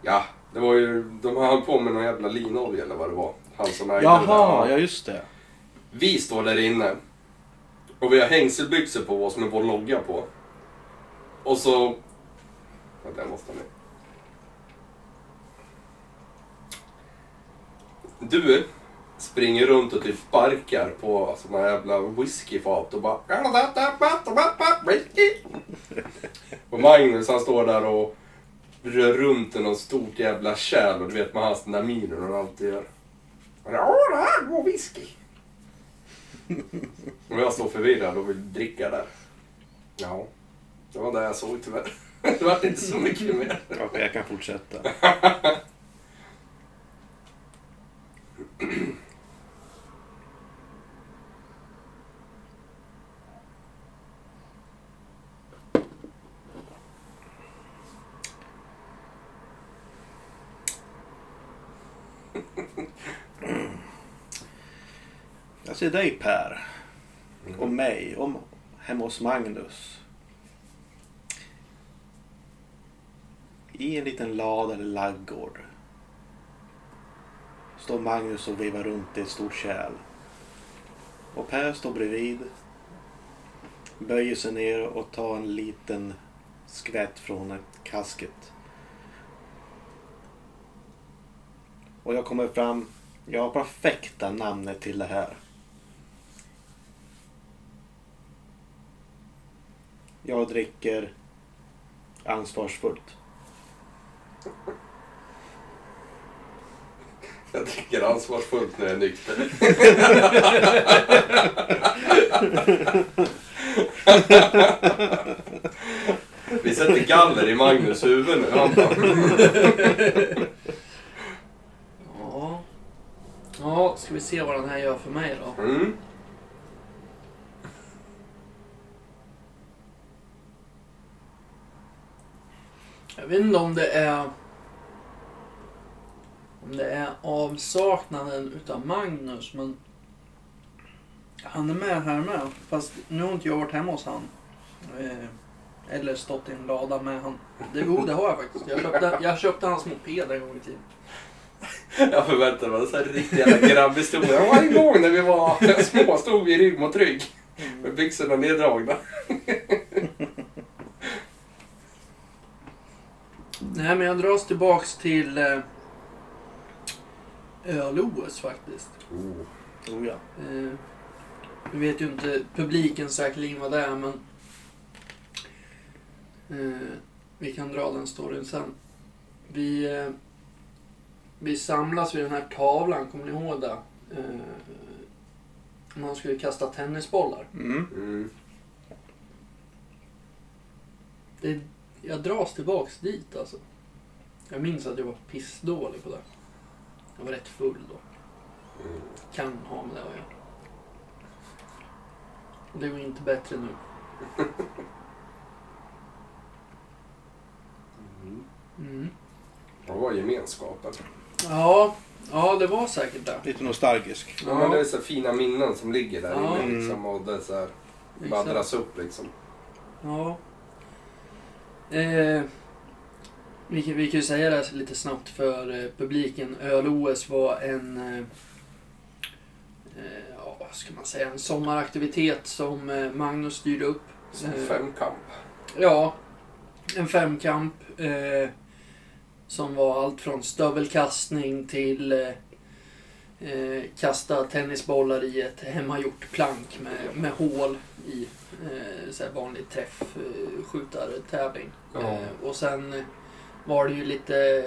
ja, Det var ju, de höll på med någon jävla linolja eller vad det var. Han som ägde Jaha, det ja just det. Vi står där inne. Och vi har hängselbyxor på oss med vår logga på. Och så... Ja, den måste med. Du springer runt och typ sparkar på såna jävla whiskyfat och bara... Och Magnus han står där och rör runt i något stort jävla kärl och du vet man har den där minen han alltid gör. Och det, här går whisky. Och jag står förvirrad och vill dricka där. Ja, det var det jag såg tyvärr. Det var inte så mycket mer. Okej, jag kan fortsätta. till dig Per. Och mig. Om, hemma hos Magnus. I en liten lada eller laggård. Står Magnus och vevar runt i ett stort kärl. Och Per står bredvid. Böjer sig ner och tar en liten skvätt från ett kasket. Och jag kommer fram. Jag har perfekta namnet till det här. Jag dricker ansvarsfullt. Jag dricker ansvarsfullt när jag är nykter. Vi sätter galler i Magnus huvud nu. Han bara, Ja. Ja, ska vi se vad den här gör för mig då. mm. Jag vet inte om det är... Om det är avsaknaden utav Magnus, men... Han är med här med. Fast nu har inte jag varit hemma hos han. Eh, eller stått i en lada med han. Det, jo, det har jag faktiskt. Jag köpte, jag köpte hans moped en gång i tiden. Jag förväntade mig en sån här riktig jävla grabbhistoria. Varje gång när vi var små stod vi rygg mot rygg. Med byxorna neddragna. Nej, men jag dras tillbaks till eh, öl-OS faktiskt. Oh ja. Eh, vi vet ju inte publiken säkerligen vad det är, men eh, vi kan dra den storyn sen. Vi, eh, vi samlas vid den här tavlan, kommer ni ihåg det? Eh, man skulle kasta tennisbollar. Mm. Mm. Det, jag dras tillbaks dit alltså. Jag minns att jag var pissdålig på det. Jag var rätt full då. Mm. Kan ha med det att göra. Och Det var inte bättre nu. Mm. Det var gemenskapen. Ja, ja, det var säkert det. Lite nostalgisk. Ja. Men det är så fina minnen som ligger där Ja. inne liksom. Och det så här, bara Exakt. dras upp liksom. Ja. Eh, vi, kan, vi kan ju säga det här lite snabbt för eh, publiken. Öl-OS var en... Eh, eh, ja, ska man säga? En sommaraktivitet som eh, Magnus styrde upp. Som Eh, femkamp. Ja, en femkamp. Eh, som var allt från stövelkastning till kasta tennisbollar i ett hemmagjort plank med, med hål i. Eh, så vanlig träffskjutartävling. Ja. Eh, och sen var det ju lite,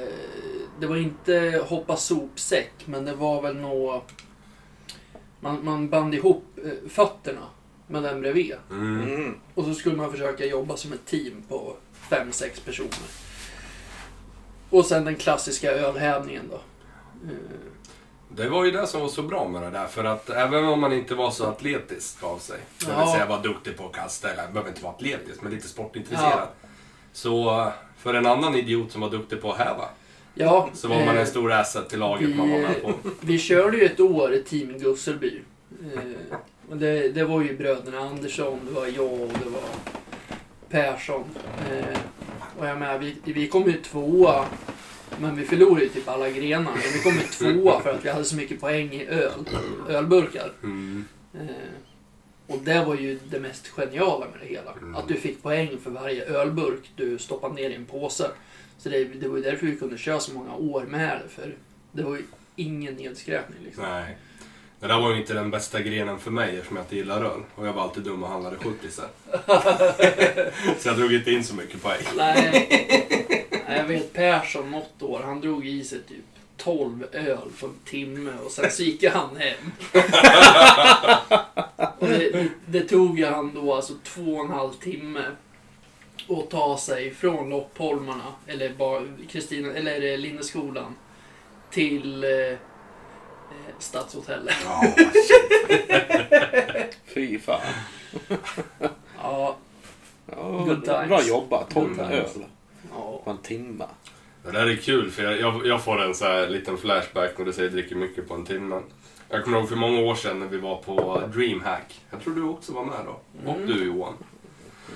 det var inte hoppa sopsäck men det var väl nå man, man band ihop eh, fötterna med den bredvid. Mm. Mm. Och så skulle man försöka jobba som ett team på fem sex personer. Och sen den klassiska ölhävningen då. Eh, Det var ju det som var så bra med det där. För att även om man inte var så atletisk av sig. Det vill Ja. säga var duktig på att kasta. Eller behöver inte vara atletisk, men lite sportintresserad. Så för en annan idiot som var duktig på att häva. Ja, Så var man eh, en stor asset till laget man var med på. Vi körde ju ett år i Team Gusselby. Eh, och det, det var ju bröderna Andersson, det var jag och det var Persson. Eh, och jag menar, vi, vi kom ju tvåa Men vi förlorade ju typ alla grenar. Och vi kom ju tvåa för att vi hade så mycket poäng i öl. Ölburkar. Mm. Eh, och det var ju det mest geniala med det hela. Mm. Att du fick poäng för varje ölburk du stoppade ner i en påse. Så det, det var ju därför vi kunde köra så många år med det. För det var ju ingen nedskräpning liksom. Nej. Det där var ju inte den bästa grenen för mig eftersom jag inte gillar öl. Och jag var alltid dum och handlade 70 Så jag drog inte in så mycket poäng. Nej, jag vet Persson något år, han drog i sig typ 12 öl på en timme och sen så gick han hem. och det, det, det tog ju han då alltså två och en halv timme att ta sig från Loppholmarna, eller Kristina, eller eh, Linneskolan, till eh, eh, Stadshotellet. Ja, Fy fan. Ja, Ja, Good times. Bra jobbat. 12 Good öl. Ja. på en timme. Det där är kul för jag, jag, jag får en så här liten flashback när du säger dricker mycket på en timme. Jag kommer ihåg för många år sedan när vi var på DreamHack. Jag tror du också var med då. Och Mm. du Johan.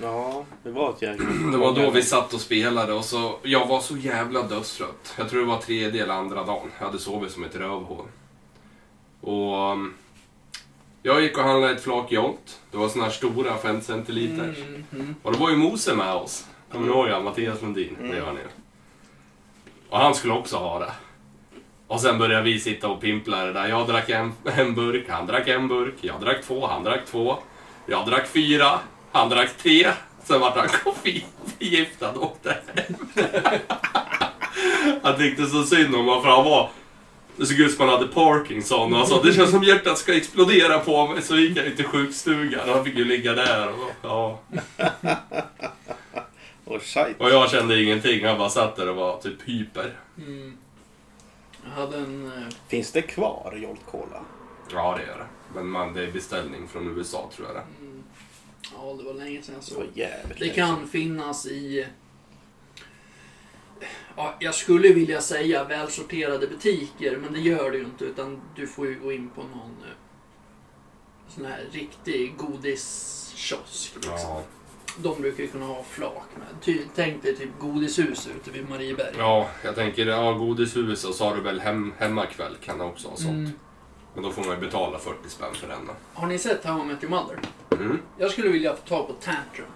Ja, det var ett jäkla... Det var då vi satt och spelade och så, jag var så jävla dödstrött. Jag tror det var tredje eller andra dagen. Jag hade sovit som ett rövhål. Och um, jag gick och handlade ett flak Jolt. Det var såna här stora 5 centiliters. Mm, mm. Och det var ju Mose med oss. Kommer ni ihåg han? Mattias Lundin. Det gör ni ju. Och han skulle också ha det. Och sen började vi sitta och pimpla det där. Jag drack en, en burk, han drack en burk. Jag drack två, han drack två. Jag drack fyra, han drack tre. Sen vart han koffeinförgiftad och åkte hem. Han tyckte så synd om honom för han var... Det såg ut som han hade Parkinson och han sa det känns som hjärtat ska explodera på mig. Så gick jag till sjukstugan och han fick ju ligga där. Och, ja. Och. Och jag kände ingenting, han bara satt där och var typ hyper. Mm. Jag hade en... eh, Finns det kvar Jolt Cola? Ja, det gör det. Men man, det är beställning från USA tror jag det. Mm. Ja, det var länge sedan jag Det såg. jävligt Det länge kan finnas i... Ja, jag skulle vilja säga välsorterade butiker, men det gör det ju inte. Utan du får ju gå in på någon eh, sån här riktig godiskiosk. Liksom. Ja. De brukar ju kunna ha flak med. Ty, tänk dig typ godishus ute vid Marieberg. ja, jag tänker, ja, godishus och så har du väl hem, hemmakväll kan det också ha sånt. Mm. Men då får man ju betala 40 spänn för den då. Har ni sett How I Met Your Mother? Mm. Jag skulle vilja få tag på Tantrum.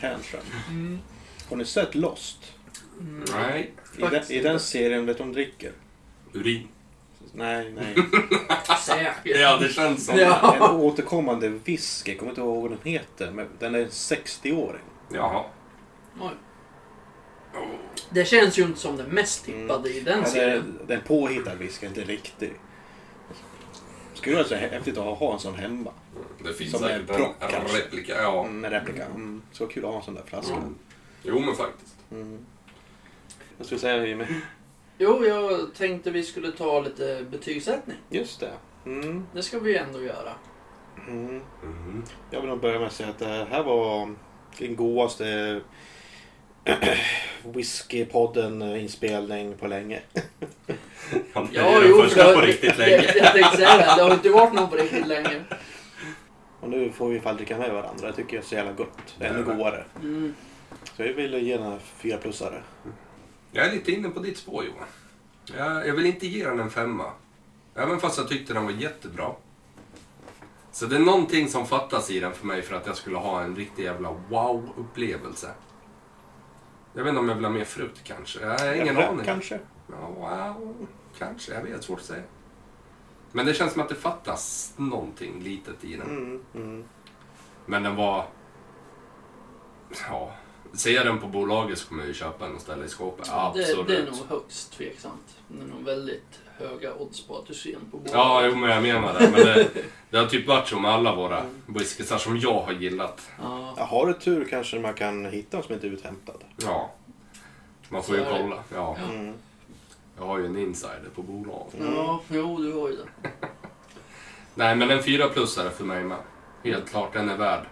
Tantrum. Har ni sett Lost? Mm. Nej, I den, I den serien vet de dricker? urin. Nej, nej. Säkert. Ja, det känns som Ja. En återkommande whisky, jag kommer inte ihåg vad den heter, men den är en 60-åring. det. Jaha. Oj. Det känns ju inte som det mest tippade i den Ja, det, är, serien. det är en påhittad whisky, inte riktig. Skulle vara så häftigt att ha en sån hemma. Det finns Som säkert en en, propp, en kanske. replika. Ja. Mm, en replika. Mm. Så kul att ha en sån där flaska. Mm. Jo, men faktiskt. Mm. Ska vi säga Jimmy? Jo, jag tänkte vi skulle ta lite betygssättning. Just det. Mm. Det ska vi ju ändå göra. Mm. Mm. Jag vill nog börja med att säga att det här var den godaste Whiskypodden-inspelning på länge. Ja, det är den för första på riktigt Jag, länge. jag tänkte säga det, det har inte varit någon på riktigt länge. Och nu får vi i alla fall dricka med varandra. Det tycker jag är så jävla gott. Ännu godare. Mm. Så jag vill ge den en fyra plussare. Jag är lite inne på ditt spår Johan. Jag, jag vill inte ge den en femma. Även fast jag tyckte den var jättebra. Så det är någonting som fattas i den för mig för att jag skulle ha en riktig jävla wow-upplevelse. Jag vet inte om jag vill ha mer frukt kanske. Jag har ingen Jävla, aning. Kanske. Ja, wow, kanske. Jag vet, svårt att säga. Men det känns som att det fattas någonting litet i den. Mm, mm. Men den var... Ja. Ser jag den på bolaget så kommer jag ju köpa den och ställa i skåpet. Det, Absolut. det är nog högst tveksamt. Det är nog väldigt höga odds på att du ser den på bordet. Ja, jo, men jag menar det. Men det, det har typ varit så med alla våra whiskysar som jag har gillat. Ja. Ja, har du tur kanske man kan hitta en som inte är uthämtad. Ja. Man får ju Så är det. kolla. Ja. Mm. Jag har ju en insider på bolaget. ja, jo du har ju det. Nej, men en fyra plussare för mig med. Helt klart, den är värd.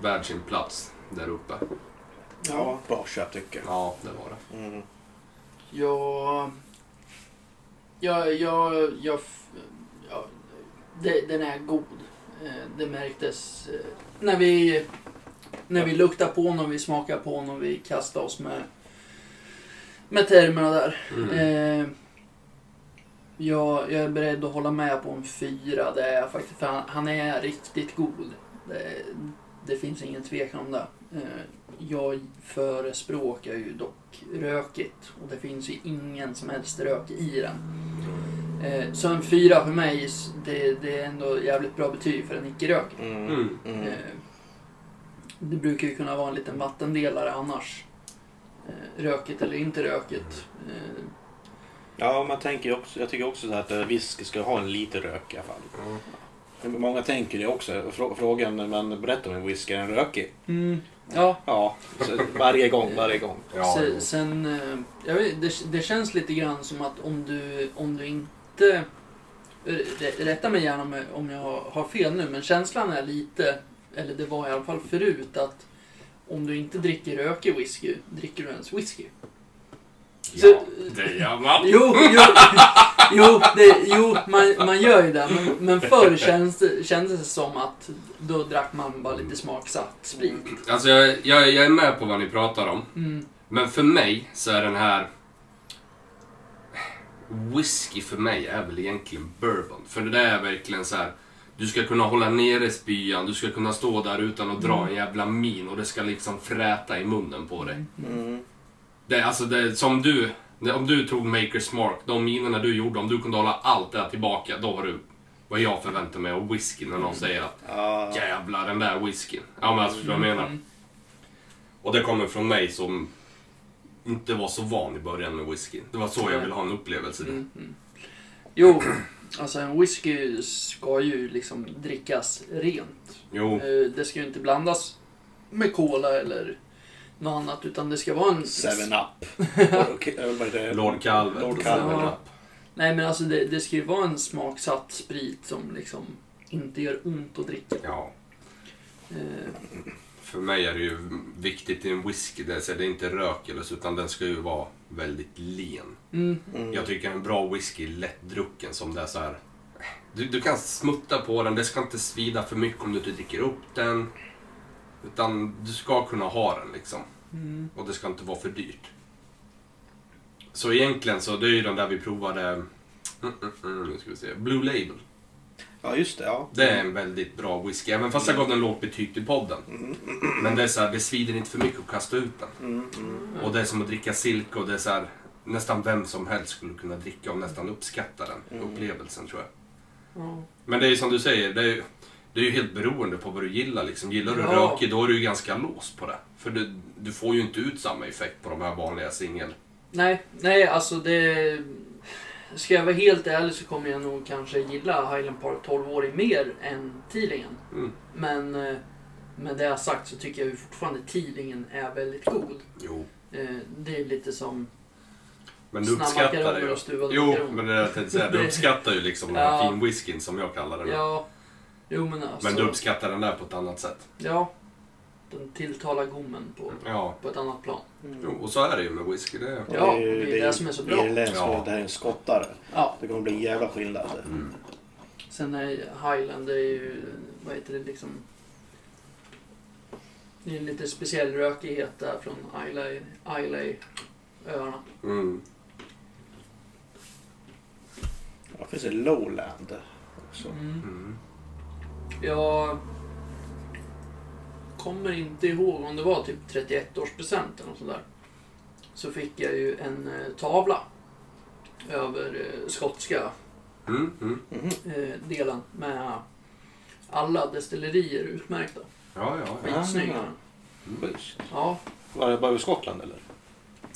Värd sin plats där uppe. Ja, bra köp tycker jag. Ja, det var det. Mm. Ja... Jag... Jag... jag ja, det, den är god. Eh, Det märktes eh, när vi När vi luktar på honom, vi smakar på honom, vi kastar oss med, med termerna där. Mm. Eh, jag, jag är beredd att hålla med på en fyra. Det är jag faktiskt. För han, han är riktigt god. Det, det finns ingen tvekan om det. Eh, jag förespråkar ju dock rökigt. Och det finns ju ingen som helst rök i den. Eh, så en fyra för mig, det, det är ändå jävligt bra betyg för en icke-rökig. Mm. Mm. Mm. Eh, Det brukar ju kunna vara en liten vattendelare annars. Eh, Rökigt eller inte rökigt. Eh, Ja, man tänker också, jag tycker också så här att whisky ska ha en lite rök i alla fall. Mm. Många tänker det också. Frå- Frågan när man berättar om en whisky, är den rökig? Ja, Ja, varje gång, varje gång. Ja, se- jo. sen... eh, Jag vet, det, det känns lite grann som att om du, om du inte... rä- Rätta mig gärna om jag, om jag har- har fel nu, men känslan är lite, eller det var i alla fall förut, att om du inte dricker rökig whisky, dricker du ens whisky? Ja, det gör man. Jo, jo, jo, det, jo man, man gör ju det. Men, men förr känns det, kändes det som att då drack man bara lite smaksatt sprit. Alltså jag, jag, jag är med på vad ni pratar om. Mm. Men för mig så är den här... Whisky för mig är väl egentligen bourbon. För det där är verkligen så här. Du ska kunna hålla nere spyan, du ska kunna stå där utan att dra en jävla min och det ska liksom fräta i munnen på dig. Mm. Det, alltså det, som du, det, om du tog Makers Mark, de minerna du gjorde, om du kunde hålla allt det här tillbaka, då har du vad jag förväntar mig av whisky när någon säger att Ja, jävlar den där whiskyn. Ja men alltså vad jag menar. Mm. Och det kommer från mig som inte var så van i början med whisky. Det var så jag ville ha en upplevelse. Mm. Mm. Jo, alltså en whisky ska ju liksom drickas rent. Jo, Eh, Det ska ju inte blandas med cola eller något annat, utan det ska vara en... Seven up. Eh, det? Lord Calvert. Lord Calvert. Ja. Nej men alltså det, det ska ju vara en smaksatt sprit som liksom inte gör ont att dricka. Ja, Eh, för mig är det ju viktigt i en whisky, det är, så det är inte rök eller så, utan den ska ju vara väldigt len. Mm, Mm. Jag tycker en bra whisky är lättdrucken som det är så här. Du, du kan smutta på den, det ska inte svida för mycket om du inte dricker upp den. Utan du ska kunna ha den liksom. mm, Och det ska inte vara för dyrt. Så egentligen så, det är ju den där vi provade, mm, mm, mm, nu ska vi se, Blue Label. Ja, just det. Ja. Det är en väldigt bra whisky, även fast jag gav den lågt betyg till podden. Men det är så här, det svider inte för mycket att kasta ut den. Mm, mm. Och det är som att dricka silke och det är så här, nästan vem som helst skulle kunna dricka och nästan uppskatta den Mm. upplevelsen tror jag. ja. Men det är ju som du säger, det är ju, det är ju helt beroende på vad du gillar. Liksom. Gillar du Ja. rökig, då är du ju ganska låst på det. För du, du får ju inte ut samma effekt på de här vanliga singel. Nej, nej alltså det... Ska jag vara helt ärlig så kommer jag nog kanske gilla Highland Park 12-åring mer än Teelingen. Mm. Men eh, med det jag sagt så tycker jag ju fortfarande Teelingen är väldigt god. Jo. Eh, Det är lite som... Men du uppskattar det ju. Jo, men det jag tänkte säga. Du uppskattar ju liksom den här Ja. finwhiskyn som jag kallar den. Ja, jo men alltså... Men du uppskattar den där på ett annat sätt. Ja. Den tilltalar gommen på, Ja. på ett annat plan. Jo, och så är det ju med whisky. Det är... Ja, det är det som är så bra. Irländsk Ja. det här är en skottare. Ja. Det kommer bli en jävla skillnad. Mm. Sen är Highland, det är ju, vad heter det liksom... Det är en lite speciell rökighet där från Islay, Islay-öarna. Mm. Ja, det finns ett lowland också. Mm. Mm. Jag kommer inte ihåg om det var typ 31-årspresent eller något sånt där. Så fick jag ju en eh, tavla över eh, skotska Mm. Mm. Eh, delen med alla destillerier utmärkta. Ja, ja. ja. Skitsnygga. Ah. Schysst. Ja, Var det bara över Skottland eller?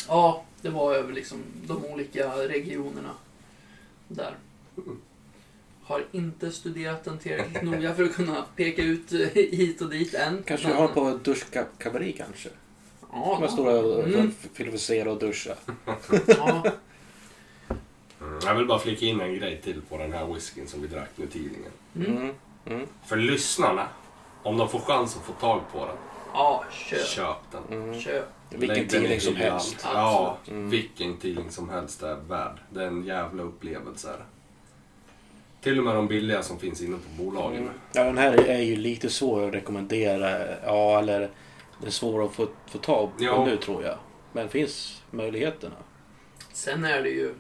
ja, det var över liksom de olika regionerna där. Har inte studerat den tillräckligt noga för att kunna peka ut eh, hit och dit än. Kanske Men- du har på duschkabari kanske? Ja, man stå och mm, filosofera och duscha. ja, Mm. Jag vill bara flika in en grej till på den här whiskyn som vi drack nu tidningen. mm. Mm. Mm. För lyssnarna, om de får chans att få tag på den, ja köp. köp den. Mm. Köp. Vilken tidning som helst. Ja. Mm. vilken tidning som helst är värd. Det är en jävla upplevelse. Är det. Till och med de billiga som finns inne på bolagen. Mm. Ja, den här är ju lite svår att rekommendera. Ja, eller Det är svårt att få, få tag på Ja. nu tror jag. Men finns möjligheterna. Sen är det ju...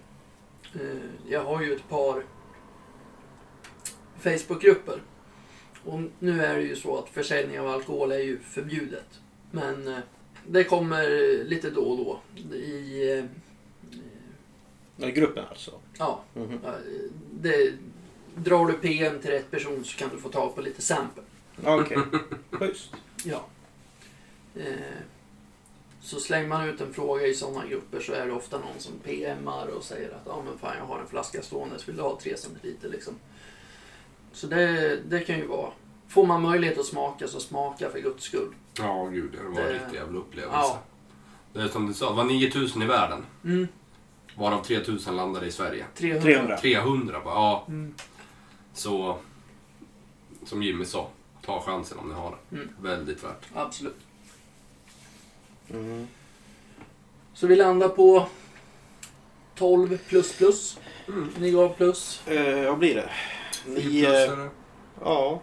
Eh, jag har ju ett par Facebookgrupper. Och nu är det ju så att försäljning av alkohol är ju förbjudet. Men eh, det kommer lite då och då. I... Eh, i gruppen alltså. ja, Mhm. Ja, det, drar du PM till rätt person så kan du få tag på lite sample. Ja, Okej. Schysst. Ja. Eh, så slänger man ut en fråga i sådana grupper så är det ofta någon som PMar och säger att ja men fan jag har en flaska stående, vill du ha 3 centiliter liksom. Så det, det kan ju vara. Får man möjlighet att smaka så smaka för guds skull. Ja, gud, det var en Det- riktig jävla upplevelse. Ja. Det är som du sa, det var 9000 i världen. Mm, Varav 3000 landade i Sverige. 300. 300. 300 bara, ja. Mm. Så, som Jimmy sa, ta chansen om ni har det. Mm. Väldigt värt. Absolut. Mm. Så vi landar på 12 plus plus. Mm. Ni gav plus. Eh, vad blir det? Nio... Fyrplussare. Ja,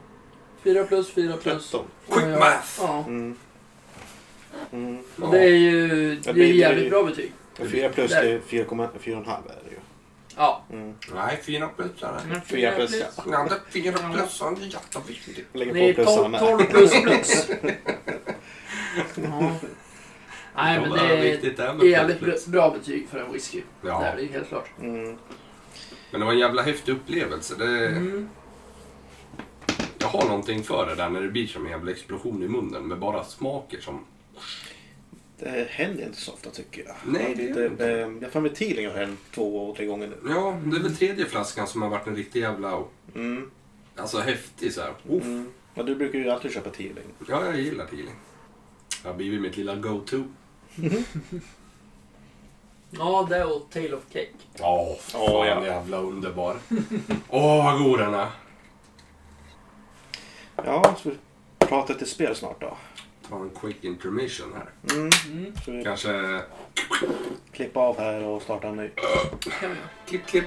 4 plus, 4 plus. 13. Quick jag- math! Ja. Mm. Mm. Och det är ju det är jävligt bra betyg. Och 4 plus är 4,5 är det ju. Ja. Mm. Nej, fyra plussare. Fyra plus, ja. Ja, det är fyra det är jätteviktigt. Lägger är på plussarna 12, med. 12 plus plus. ja. Nej men det är det jävligt plus, plus. bra betyg för en whisky. Ja. Det är det helt klart. Mm. Men det var en jävla häftig upplevelse. Det, Mm. Jag har någonting för det där när det blir som en jävla explosion i munnen med bara smaker som... Det händer inte så ofta tycker jag. Nej, det gör inte. det. Jag har för mig Teeling har hänt två, tre gånger nu. Ja, det är väl tredje flaskan som har varit en riktig jävla... Mm. Alltså häftig så här. Uff. Mm. Ja, du brukar ju alltid köpa Teeling. Ja, jag gillar Teeling. Det har blivit mitt lilla go-to. Ja, det och Tale of Cake. Ja, Åh, fan ja. jävla underbar. Åh, vad god den är. Ja, så vi pratar lite spel snart då. Ta en quick intermission här. Mm. Mm. Så vi Kanske... klippa av här och starta en ny. det. Klipp, klipp.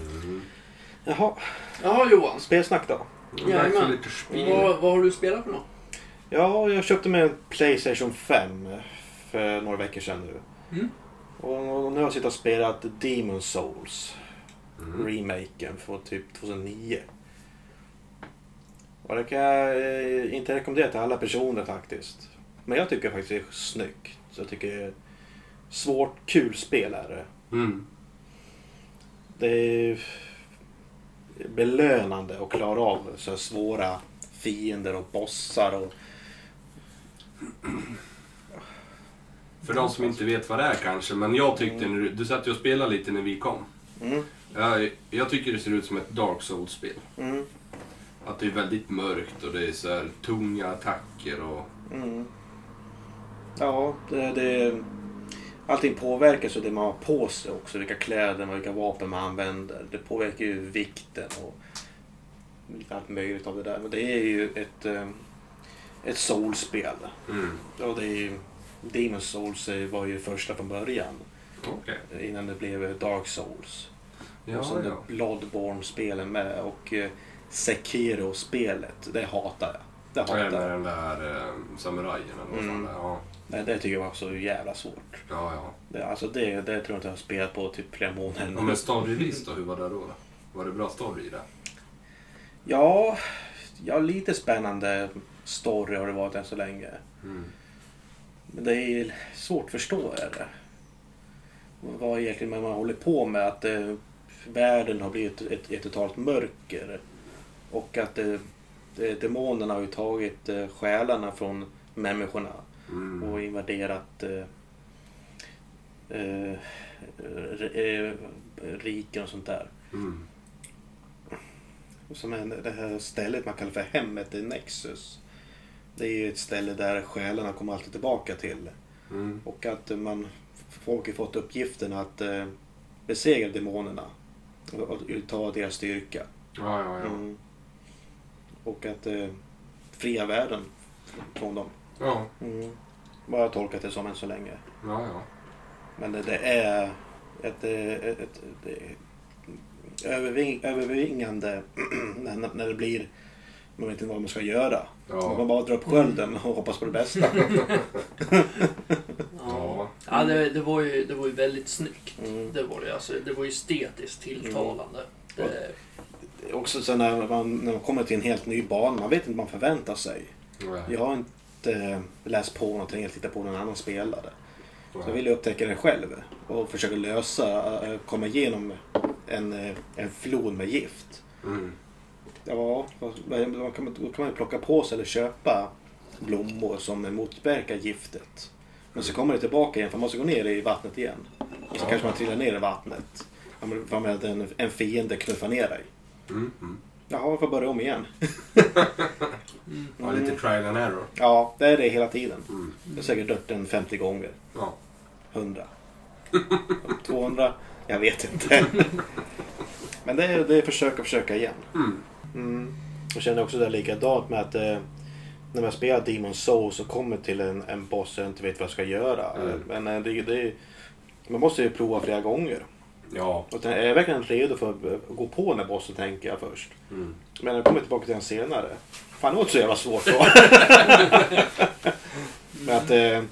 Mm. Jaha, Jaha Johan. spelsnack då. Dags för Jajamän. lite spel. Vad, vad har du spelat för något? Ja, jag köpte mig en Playstation 5 för några veckor sedan nu. Mm. Och nu har jag suttit och spelat Demon Souls. Mm. Remaken från typ 2009. Och det kan jag eh, inte rekommendera till alla personer faktiskt. Men jag tycker faktiskt det är snyggt. Jag tycker det är svårt, kul spel är det. Mm. Det är belönande att klara av så svåra fiender och bossar och För de som inte vet vad det är kanske, men jag tyckte när du, du satt ju och spelade lite när vi kom. Mm, Jag, jag tycker det ser ut som ett Dark Souls-spel. mm, Att det är väldigt mörkt och det är så här tunga attacker och... mm. Ja, det, det, allting påverkas av det man har på sig också. Vilka kläder och vilka vapen man använder. Det påverkar ju vikten och allt möjligt av det där. Men det är ju ett, eh, ett soulspel. Mm. Och det är Demon Souls var ju första från början. Okej. Innan det blev Dark Souls. Ja, och så ja. Bloodborne-spelen med och eh, Sekiro-spelet. Det hatar jag. Det hatar jag. den där eh, samurajen eller Mm. det är. Ja, Nej, det tycker jag var så jävla svårt. ja. ja. Det, alltså det, det tror jag inte jag har spelat på typ flera månader Och nu. med story då, hur var det då? Var det bra story i det? Ja, ja, lite spännande story har det varit än så länge. Mm. Men det är svårt att förstå är det. Vad egentligen man håller på med. Att eh, världen har blivit ett, ett totalt mörker. Och att eh, demonerna har ju tagit eh, själarna från människorna Mm. och invaderat eh, eh, eh, riken och sånt där. Mm. Som är det här stället man kallar för hemmet, det är Nexus. Det är ju ett ställe där själarna kommer alltid tillbaka till. Mm. Och att man, folk har fått uppgiften att eh, besegra demonerna. Och, och ta deras styrka. Ja, ja, ja. Mm. Och att eh, fria världen från dem. Ja, Mm. Vad jag tolkat det som än så länge. ja, ja. Men det, det är ett, eh, ett, ett, är överving, övervingande när, när det blir... Man vet inte vad man ska göra. Ja. Man bara drar upp skölden och hoppas på det bästa. Ja. Ja, det, det, var ju, det var ju väldigt snyggt. Mm. Det var det. Alltså, det var ju estetiskt tilltalande. Mm. Det, Också så när man, när man kommer till en helt ny bana, man vet inte vad man förväntar sig. Nej. Jag har inte eh, läst på någonting eller tittat på någon annan spelare. Så jag Nej. vill upptäcka det själv och försöka lösa, eh, komma igenom en, eh, en flod med gift. Mm. Ja, vad kan man, då kan man ju plocka på sig eller köpa blommor som motverkar giftet. Men så kommer det tillbaka igen för man måste gå ner i vattnet igen. Och så kanske man trillar ner i vattnet. För att en, en fiende knuffar ner dig. Mm. Mm. Jaha, jag får börja om igen. Ja, lite trial and error. Ja, det är det hela tiden. Mm. Jag har säkert dött en 50 gånger. Ja. 100. 200? Jag vet inte. Men det är, det är försöka försöka igen. Mm. Mm. Jag känner också det likadant med att eh, när man spelar Demon Souls och kommer till en, en boss och inte vet vad jag ska göra. Mm. Men eh, det, det, man måste ju prova flera gånger. Ja. Och är jag verkligen redo för att gå på den här bossen tänker jag först. Mm. Men jag kommer tillbaka till den senare. Fan det var inte så jävla svårt då. Men att, eh,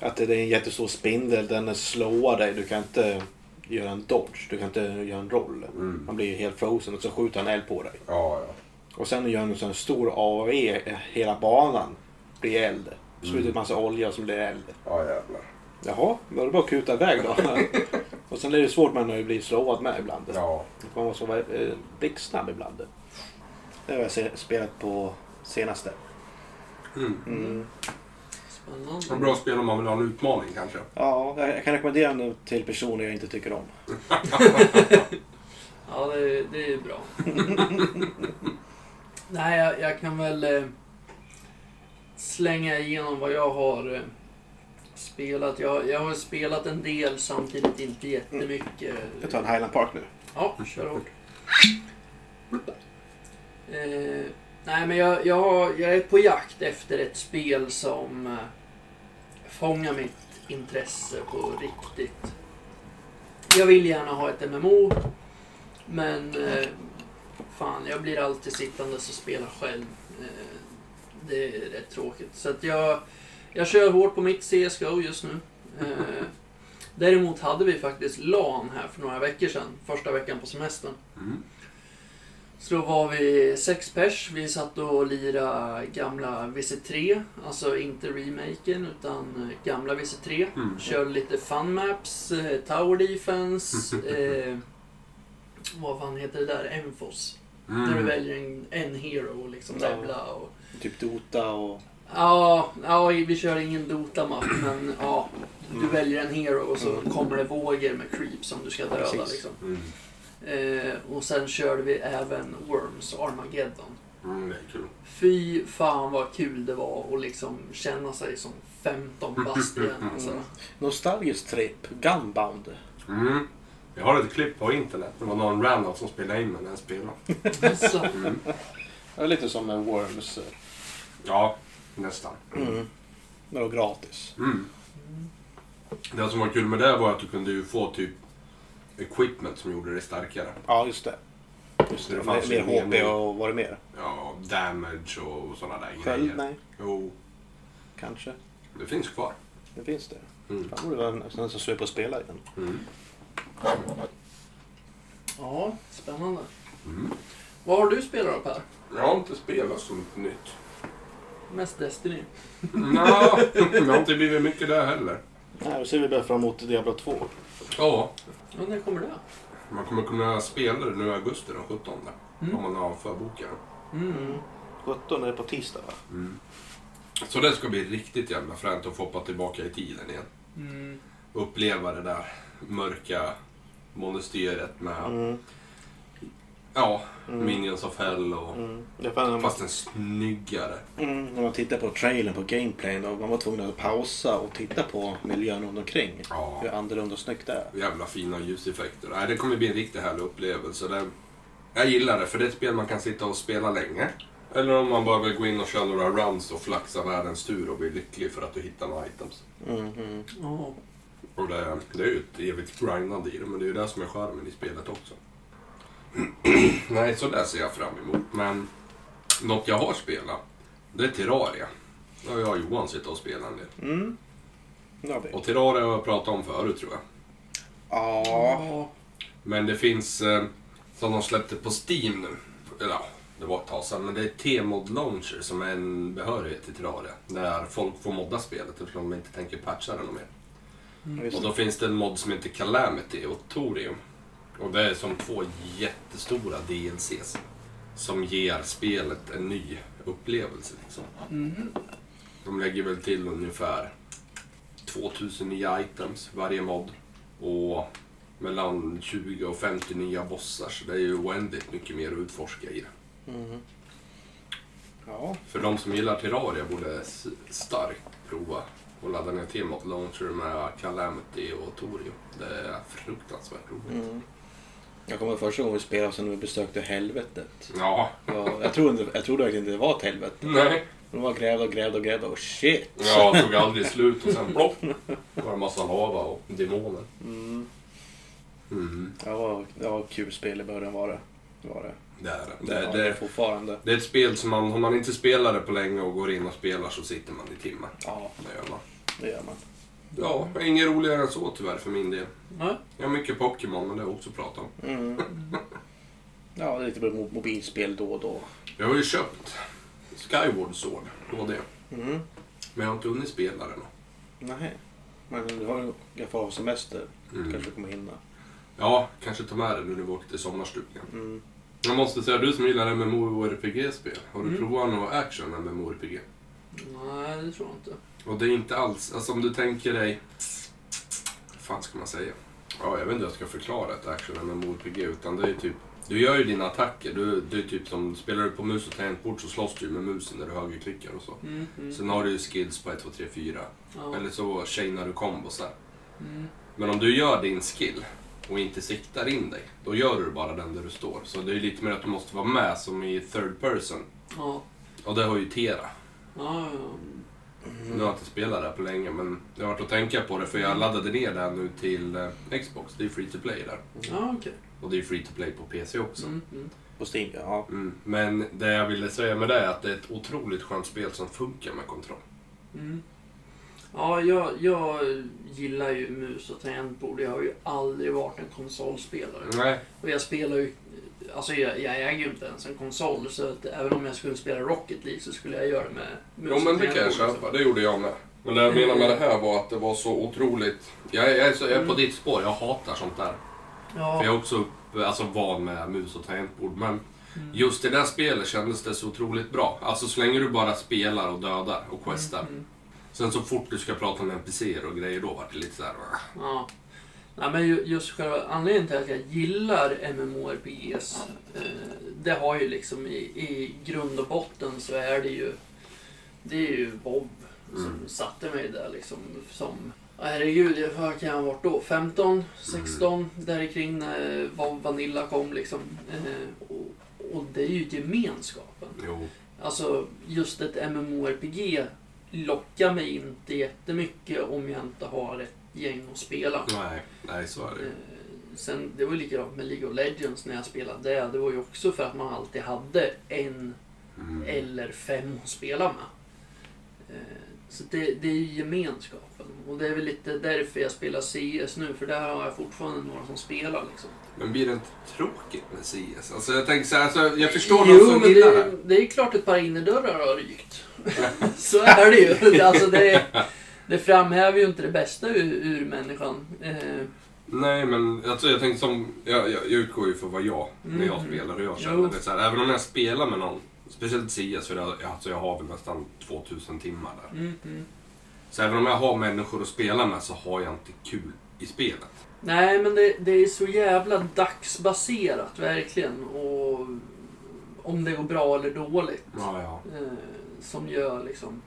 att det är en jättestor spindel, den slår dig. Du kan inte göra en dodge, du kan inte göra en roll. Mm. Man blir helt frozen och så skjuter han eld på dig. Ja, ja. Och sen gör han en sån stor AV, hela banan blir eld. Sprutar Mm. ut massa olja som blir eld. Ja, jävlar. Jaha, var det bara att kuta iväg då? och sen är det svårt med när du blir slåad med ibland. Ja. Man måste vara eh, blixtsnabb ibland. Det har jag spelat på senaste. Mm. Mm. Spännande. Det är bra spel om man vill ha en utmaning kanske. Ja, jag kan rekommendera den till personer jag inte tycker om. Ja, det, det är bra. Nej, jag, jag kan väl eh, slänga igenom vad jag har eh, spelat. Jag, jag har spelat en del, samtidigt inte jättemycket. Jag tar en Highland Park nu. Ja, kör hårt. Eh, nej, men jag, jag, har- jag är på jakt efter ett spel som Fånga mitt intresse på riktigt. Jag vill gärna ha ett MMO, men eh, fan, jag blir alltid sittandes och spelar själv. Eh, det är rätt tråkigt. Så att jag, jag kör hårt på mitt CSGO just nu. Eh, Däremot hade vi faktiskt LAN här för några veckor sedan, första veckan på semestern. Mm. Så då var vi sex pers. Vi satt och lirade gamla VC3, alltså inte remaken utan gamla VC3. Mm. Körde lite fun maps, eh, tower defense, eh, vad fan heter det där, Enfos. Där du Mm. väljer en, en hero och liksom Ja. levla och... Typ Dota och... Ja, ja, vi kör ingen Dota-mapp men ja. Du Mm. väljer en hero och så Mm. kommer det vågor med creeps som du ska döda Precis. liksom. Eh, och sen körde vi även Worms Armageddon. Mm, det är kul. Fy fan vad kul det var att liksom känna sig som 15 bast igen alltså. Mm. Nostalgisk trip. Gunbound. Mm. Jag har ett klipp på internet. Det var någon random som spelade in mig när jag spelade. Alltså, Mm. Det är lite som en Worms. Ja, nästan. Mm. Det var gratis. Mm. Det som var kul med det var att du kunde ju få typ equipment som gjorde dig starkare. Ja, just det. Just det. Det fanns mer mer mer- HP och vad var det mer? Ja, damage och sådana där Sköld? grejer. Nej, Jo, kanske. det finns kvar. Det finns det. Mm. Fan, borde vara nästan så sugen på att spela igen. Mm. ja, spännande. Mm. Vad har du spelat då Per? Jag har inte spelat så mycket nytt. Mest Destiny? Nja, det har inte blivit mycket där heller. Nej, då ser vi bara fram emot Diablo 2. Ja, Ja, när kommer det? man kommer kunna spela det nu i augusti den 17. Mm. Om man har förbokat. Mm. 17 är det på tisdag va? Mm. Så det ska bli riktigt jävla fränt att få hoppa tillbaka i tiden igen. Mm. Uppleva det där mörka monastyret med Mm. Ja, Mm. Minions of Hell och Mm. Fast en snyggare. mm, när man tittar på trailern på gameplayen då man var tvungen att pausa och titta på miljön runt omkring. Ja, Hur annorlunda och snyggt det är. jävla fina ljuseffekter. Nej, det kommer bli en riktigt härlig upplevelse. Det, jag gillar det för det är ett spel man kan sitta och spela länge. Eller om man bara vill gå in och köra några runs och flaxa världens tur och bli lycklig för att du hittar några items. Mm, mm. Ja. Och det, det är ju ett evigt grindande i det, men det är ju det som är charmen i spelet också. Nej, så där ser jag fram emot. Men något jag har spelat, det är Terraria. Det har jag och Johan suttit och spelat en del. Mm. Ja, det. Och Terraria har jag pratat om förut tror jag. Ja. Men det finns, eh, som de släppte på Steam nu. Eller ja, det var ett tag sedan. Men det är T-mod Launcher som är en behörighet till Terraria. Där folk får modda spelet eftersom de inte tänker patcha det något mer. Just Och då finns det en mod som heter Calamity och Torium. Och det är som två jättestora DLCs. Som ger spelet en ny upplevelse. Liksom. Mhm. De lägger väl till ungefär 2000 nya items varje mod. Och mellan 20 och 50 nya bossar. Så det är ju oändligt mycket mer att utforska i det. Mm. Ja. För de som gillar Terraria borde starkt prova och ladda ner T-mod Launcher med Calamity och Torium. Det är fruktansvärt roligt. Mm. Jag kommer ihåg första gången vi spelade sen när vi besökte helvetet. Ja. Ja, jag trodde, jag trodde verkligen inte det var ett helvete. Nej. De var grävda och grävda och grävda och shit. Ja, det tog aldrig slut och sen plopp. Det var en massa lava och demoner. Mm. Mm. Det, var, det var kul spel i början var det. det, var det. Det är det. Det, Det, det det, fortfarande. det är ett spel som man, om man inte spelar det på länge och går in och spelar så sitter man i timmar. Ja, Det gör man. det gör man. Ja, inget roligare än så tyvärr för min del. Nej. Jag har mycket Pokémon, men det har jag också pratat om. Mm. Ja, det är lite mobilspel då och då. Jag har ju köpt Skyward Sword, HD. Mm. Men jag har inte hunnit spela den. Nej. Men du har ju i alla fall ha semester. Mm. Kanske kommer hinna. Ja, kanske ta med den nu när vi åker till sommarstugan. Mm. Jag måste säga, du som gillar MMORPG-spel, har du Mm. provat något action MMORPG? Nej, det tror jag inte. Och det är inte alls, alltså om du tänker dig... Vad fan ska man säga? Ja, jag vet inte hur jag ska förklara ett action MMORPG, utan det är typ... Du gör ju dina attacker, du, det är typ som, spelar du på mus och tangentbord så slåss du ju med musen när du högerklickar och så. Mm, mm. Sen har du ju skills på 1, 2, 3, 4. Ja. Eller så chainar du kombos där. Mm. Men om du gör din skill och inte siktar in dig, då gör du bara den där du står. Så det är lite mer att du måste vara med som i third person. Ja. Och det har ju Tera. Ja, ja. Nu har jag inte spelat det på länge, men jag har varit att tänka på det för jag laddade ner det nu till eh, Xbox. Det är free to play där. ja okej. Och det är free to play på PC också. Mm, mm. På Steam, ja. Mm. Men det jag ville säga med det är att det är ett otroligt skönt spel som funkar med kontroll. Mm. Ja, jag, jag gillar ju mus och tangentbord. Jag har ju aldrig varit en konsolspelare. Nej, Och jag spelar ju... Alltså jag, jag äger ju inte ens en konsol, så att även om jag skulle spela Rocket League så skulle jag göra det med mus jo men det kan jag tangentbord, köpa. Det gjorde jag med. Men det jag menar med det här var att det var så otroligt... Jag är, jag är, så, jag är på Mm. ditt spår, jag hatar sånt där. Ja. För jag är också upp, alltså, van med mus och tangentbord. Men Mm. just i det där spelet kändes det så otroligt bra. Alltså så länge du bara spelar och dödar och questar. Mm, mm. Sen så fort du ska prata med NPCer och grejer, då vart det lite såhär... Ja. Nej, men ju- just själva anledningen till att jag gillar MMORPGs, eh, det har ju liksom i, i grund och botten så är det ju, det är ju Bob som Mm. satte mig där liksom som, ja, herregud, vad kan jag ha varit då? 15, 16, där kring när Va- Vanilla kom liksom. Eh, och, och det är ju gemenskapen. Jo. Alltså just ett MMORPG lockar mig inte jättemycket om jag inte har ett gäng att spela. Nej, nej så är det ju. Eh, Sen, det var ju likadant med League of Legends när jag spelade det. Det var ju också för att man alltid hade en Mm. eller fem att spela med. Eh, Så det, det är ju gemenskapen. Och det är väl lite därför jag spelar CS nu, för där har jag fortfarande några som spelar liksom. Men blir det inte tråkigt med CS? Alltså jag tänker såhär, alltså, jag förstår Jo, som men gillar det, det. det är klart ett par innerdörrar har rykt. Så är det ju. Alltså det, det framhäver ju inte det bästa ur, ur människan. Eh, Nej, men alltså, jag tänker som... Jag, jag, jag utgår ju för vad jag, när jag Mm. spelar, hur jag Jo. känner. Det så här, även om jag spelar med någon, speciellt CS, för jag, alltså, jag har väl nästan 2000 timmar där. mm, mm. Så även om jag har människor att spela med så har jag inte kul i spelet. Nej, men det, det är så jävla dagsbaserat verkligen. Och om det går bra eller dåligt. Ja, ja. Eh, som gör liksom...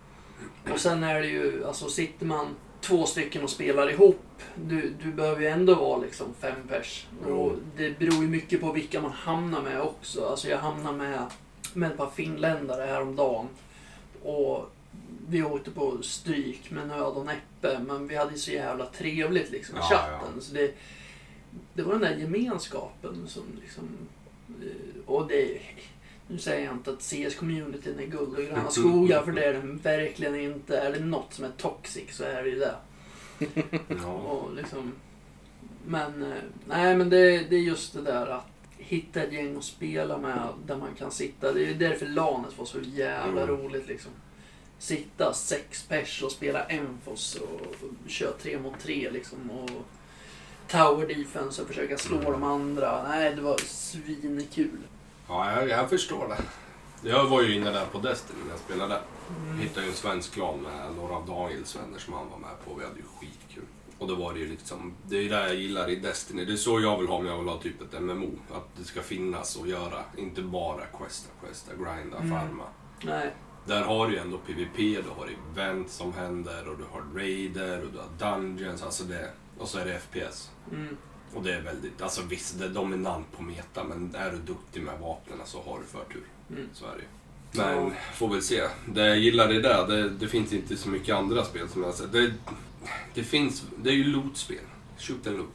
Och sen är det ju, alltså sitter man två stycken och spelar ihop. Du, du behöver ju ändå vara liksom fem pers. Och det beror ju mycket på vilka man hamnar med också. Alltså jag hamnar med, med ett par finländare häromdagen. Och vi åkte på stryk med nöd och näppe. Men vi hade ju så jävla trevligt liksom i Ja, chatten. Så det, det var den där gemenskapen som liksom Eh, Och det... Nu säger jag inte att CS-communityn är guld och gröna skogar, för det är den verkligen inte. Är det något som är toxic så är det ju det. Ja. Och liksom, men eh, nej, men det, det är just det där att hitta ett gäng att spela med där man kan sitta. Det är därför LANet var så jävla Mm. roligt liksom. Sitta sex pers och spela Enfos och köra tre mot tre liksom. Och tower defense och försöka slå Mm. de andra. Nej, det var svinkul. Ja, jag, jag förstår det. Jag var ju inne där på Destiny när jag spelade där. Hittade ju en svensk klan med några av Daniels vänner som han var med på. Vi hade ju skitkul. Och då var det ju liksom, det är ju det jag gillar i Destiny. Det är så jag vill ha om jag vill ha typ ett MMO. Att det ska finnas att göra. Inte bara questa, questa, grinda, Mm. farma. Nej, Där har du ju ändå PVP, du har event som händer och du har raider och du har dungeons. Alltså det, och så är det FPS. mm, Och det är väldigt, alltså visst det är dominant på meta men är du duktig med vapnen så har du förtur. mm. Så är det ju. Men får väl se. Det jag gillar det, det, det finns inte så mycket andra spel som jag har sett. Det, det finns, det är ju loot-spel. Shoot and loot.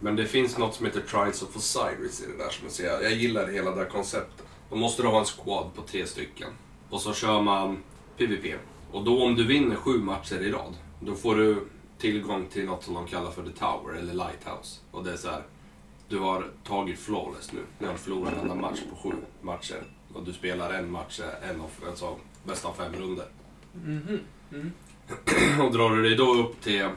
Men det finns något som heter Trials of Osiris i det där som jag säger. Jag gillar hela det där konceptet. Då måste du ha en squad på tre stycken. Och så kör man PVP. Och då om du vinner sju matcher i rad, då får du tillgång till något som de kallar för The Tower, eller Lighthouse. Och det är så här. Du har tagit flawless nu. Ni har förlorat en enda match på sju matcher. Och du spelar en match, en av, alltså bästa av fem runder. Mhm. Mm. Och drar du dig då upp till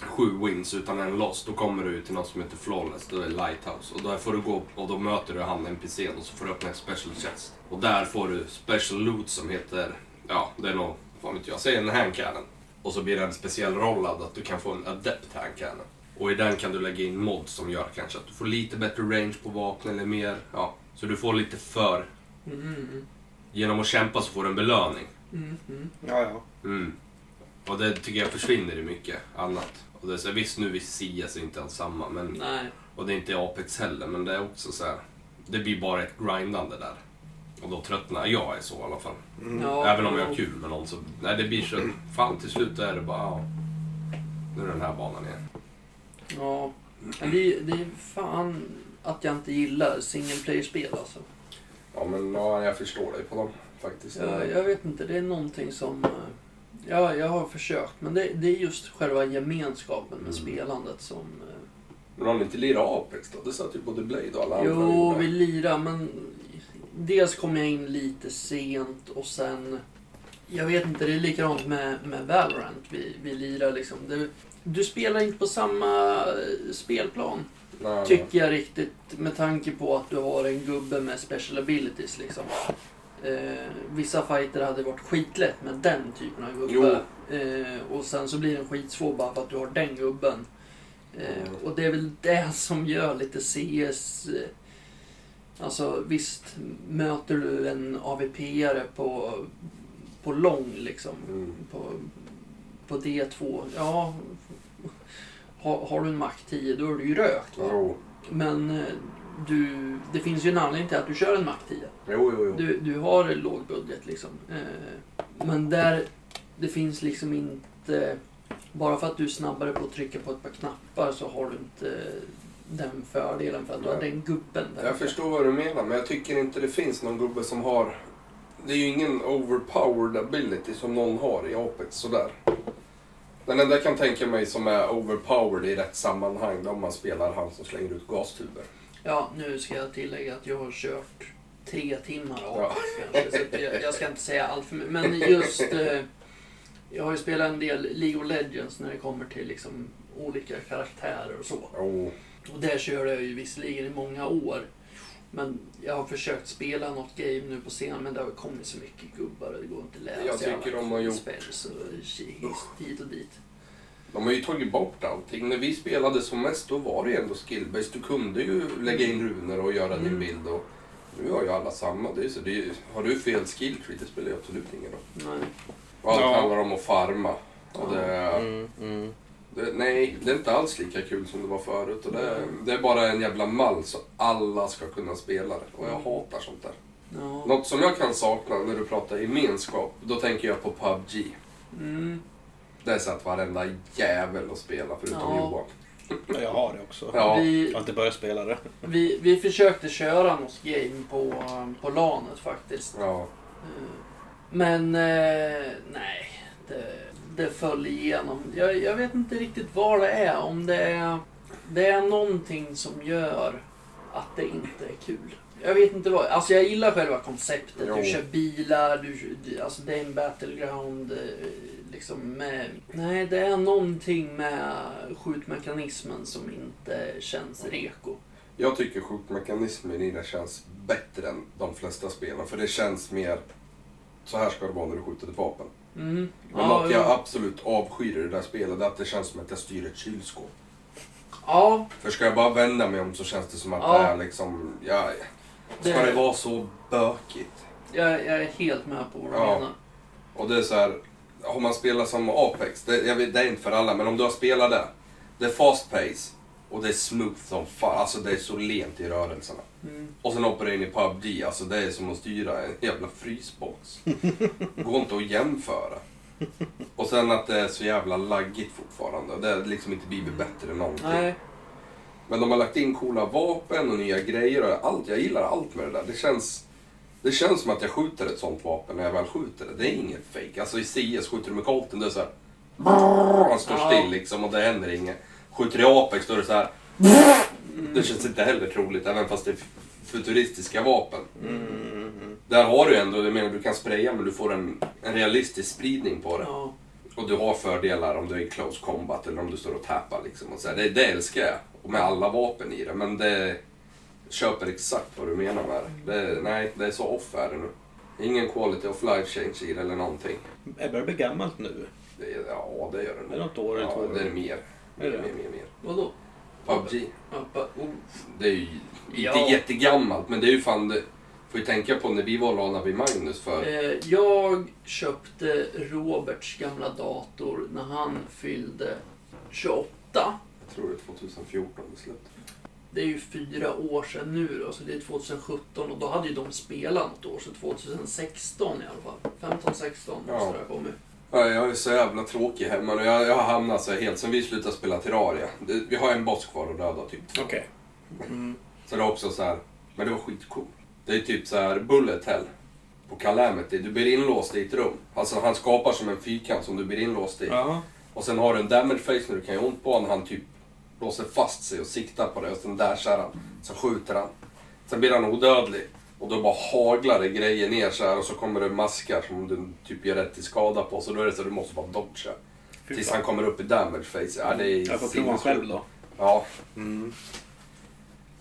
sju wins utan en loss, då kommer du till något som heter flawless, det är lighthouse. Och där får du gå och då möter du han NPCn och så får du öppna en special chest. Och där får du special loot som heter, ja det är nog, vad vet jag, säg en handcannon. Och så blir det en speciell rollad att du kan få en adept handcannon. Och i den kan du lägga in mods som gör kanske att du får lite bättre range på vapen eller mer, ja. Så du får lite för, Mm. Mm. genom att kämpa så får du en belöning. Mm. Mm. Ja, ja. Mm. Och det tycker jag försvinner i mycket annat. Och det är så, här, visst nu visst CS är inte alls samma, men, Nej. och det är inte Apex heller, men det är också så här, det blir bara ett grindande där. Och då tröttnar jag är så i alla fall. Mm. Ja, Även om jag har ja. kul med någon så, nej det blir så, fan till slut är det bara, ja, nu är den här banan igen. Ja, men det, är- det är fan att jag inte gillar single player-spel alltså. Ja men ja, jag förstår dig på dem faktiskt. Jag, jag vet inte, det är någonting som... eh, Ja, jag har försökt, men det, det är just själva gemenskapen med Mm. spelandet som... eh, Men har ni inte lirat Apex då? Det satt ju både Blade och alla andra Jo, vi lirar, men... Dels kom jag in lite sent och sen... Jag vet inte, det är likadant med, med Valorant. Vi, vi lirar liksom. Det, du spelar inte på samma eh, spelplan. Nej, nej. Tycker jag riktigt med tanke på att du har en gubbe med special abilities liksom. Eh, vissa fighter hade varit skitlätt med den typen av gubbe. Eh, och sen så blir den skitsvår bara för att du har den gubben. Eh, Mm. och det är väl det som gör lite CS... Alltså visst, möter du en AVP-are på, på lång liksom. Mm. På, på D2, ja... Har, har du en Mac 10 då är du ju rökt. Va? Jo, Men eh, du, det finns ju en anledning till att du kör en Mac 10. jo, jo. jo. Du, du har låg budget liksom. Eh, men där, det finns liksom inte... Bara för att du är snabbare på att trycka på ett par knappar så har du inte den fördelen för att du har Nej. den gubben där. Jag förstår vad du menar, men jag tycker inte det finns någon gubbe som har... Det är ju ingen overpowered ability som någon har i Apex sådär. Den enda jag kan tänka mig som är overpowered i rätt sammanhang, det är om man spelar han som slänger ut gastuber. Ja, nu ska jag tillägga att jag har kört tre timmar av Ja. kanske, så jag, jag ska inte säga allt för mycket. Men just... Eh, jag har ju spelat en del League of Legends när det kommer till liksom olika karaktärer och så. Jo, Och där körde jag ju visserligen i många år. Men jag har försökt spela något game nu på scenen men det har kommit så mycket gubbar och det går inte att läsa Jag tycker de har gjort- spells och hit och dit. de har ju tagit bort allting. När vi spelade som mest, då var det ju ändå skill-based. Du kunde ju lägga in runor och göra din Mm. bild. Och nu har ju alla samma. Det är så, det är, har du fel skill tree, det spelar ju absolut ingen roll. Nej. Och allt Ja. handlar om att farma. Och det, Mm, mm. Det, nej, det är inte alls lika kul som det var förut. Och det, det är bara en jävla mall så alla ska kunna spela det. Och jag hatar sånt där. Ja. Något som jag kan sakna när du pratar gemenskap, då tänker jag på PubG. Mm. Där satt varenda jävel och spela förutom Ja. Johan. Ja, jag har det också. Ja. Jag Vi, har inte börjat spela det. vi, vi försökte köra något game på, på LANet faktiskt. Ja. Eh, Men eh, nej, det, det föll igenom. Jag, jag vet inte riktigt vad det är. Om det är, det är någonting som gör att det inte är kul. Jag vet inte vad. Alltså jag gillar själva konceptet. Jo. Du kör bilar, du, alltså det är en battleground. eh, Liksom med, nej, det är någonting med skjutmekanismen som inte känns reko. Jag tycker skjutmekanismen i det känns bättre än de flesta spelen. För det känns mer... Så här ska det vara när du skjuter ett vapen. Mm. Men Ja, något jag ja. absolut avskyr i det där spelet är att det känns som att jag styr ett kylskåp. ja, För ska jag bara vända mig om så känns det som att Ja. det är liksom... Ja, ska Det- det vara så bökigt? jag, jag är helt med på vad du Ja. menar. Och det är så här, har man spelat som Apex, det, jag vet, det är inte för alla, men om du har spelat det. Det är fast pace och det är smooth som fan. Alltså det är så lent i rörelserna. Mm. Och sen hoppar du in i PubG, alltså det är som att styra en jävla frysbox. Går inte att jämföra. Och sen att det är så jävla laggigt fortfarande. Det är liksom inte blivit bättre än någonting. Nej, Men de har lagt in coola vapen och nya grejer och allt. Jag gillar allt med det där. Det känns, det känns som att jag skjuter ett sånt vapen när jag väl skjuter det. Det är inget fake. Alltså i CS skjuter du med Colten, det är så här. Han står still liksom och det händer inget. Skjuter i Apex då är det så här. Det känns inte heller troligt även fast det är futuristiska vapen. Mm. Där har du ändå, jag menar du kan spraya men du får en, en realistisk spridning på det. ja. Och du har fördelar om du är i close combat eller om du står och tappar liksom. Och så här. Det, det älskar jag. Och med alla vapen i det. Men det köper exakt vad du menar med det. det nej, det är så off är det nu. Ingen quality of life change i det eller någonting. Det börjar bli gammalt nu. Det, är- ja, det gör det nog. Är det något år eller ja, två år? det är mer. Mer, Är det? mer, mer, mer. Vadå? PubG. Oh. Det är ju inte Ja. jättegammalt, men det är ju fan... Det, får ju tänka på när vi var och lanade vid Magnus för... Eh, jag köpte Roberts gamla dator när han fyllde 28. Jag tror det är 2014 det slut. Det är ju fyra år sedan nu då, så det är 2017 och då hade ju de spelat något år, så 2016 i alla fall. 15-16 måste Ja. det ha kommit. Ja, jag är så jävla tråkig hemma nu. Jag, jag har hamnat så här helt sen vi slutade spela Terraria. Det, vi har en boss kvar att döda typ. Okej. Mm. Så det är också så här, men det var skitcool. Det är typ så här bullet hell på Calamity. Du blir inlåst i ett rum. Alltså han skapar som en fyrkant som du blir inlåst i. Ja. Och sen har du en damage face när du kan göra ont på honom. Han typ låser fast sig och siktar på dig och sen dashar han. Sen skjuter han. Sen blir han odödlig. Och då bara haglar det grejer ner så här och så kommer det maskar som du typ gör rätt till skada på. Så då är det så att du måste bara dodga. Tills han kommer upp i damage face. Ja, det är Jag får prova själv då. Ja, Mm.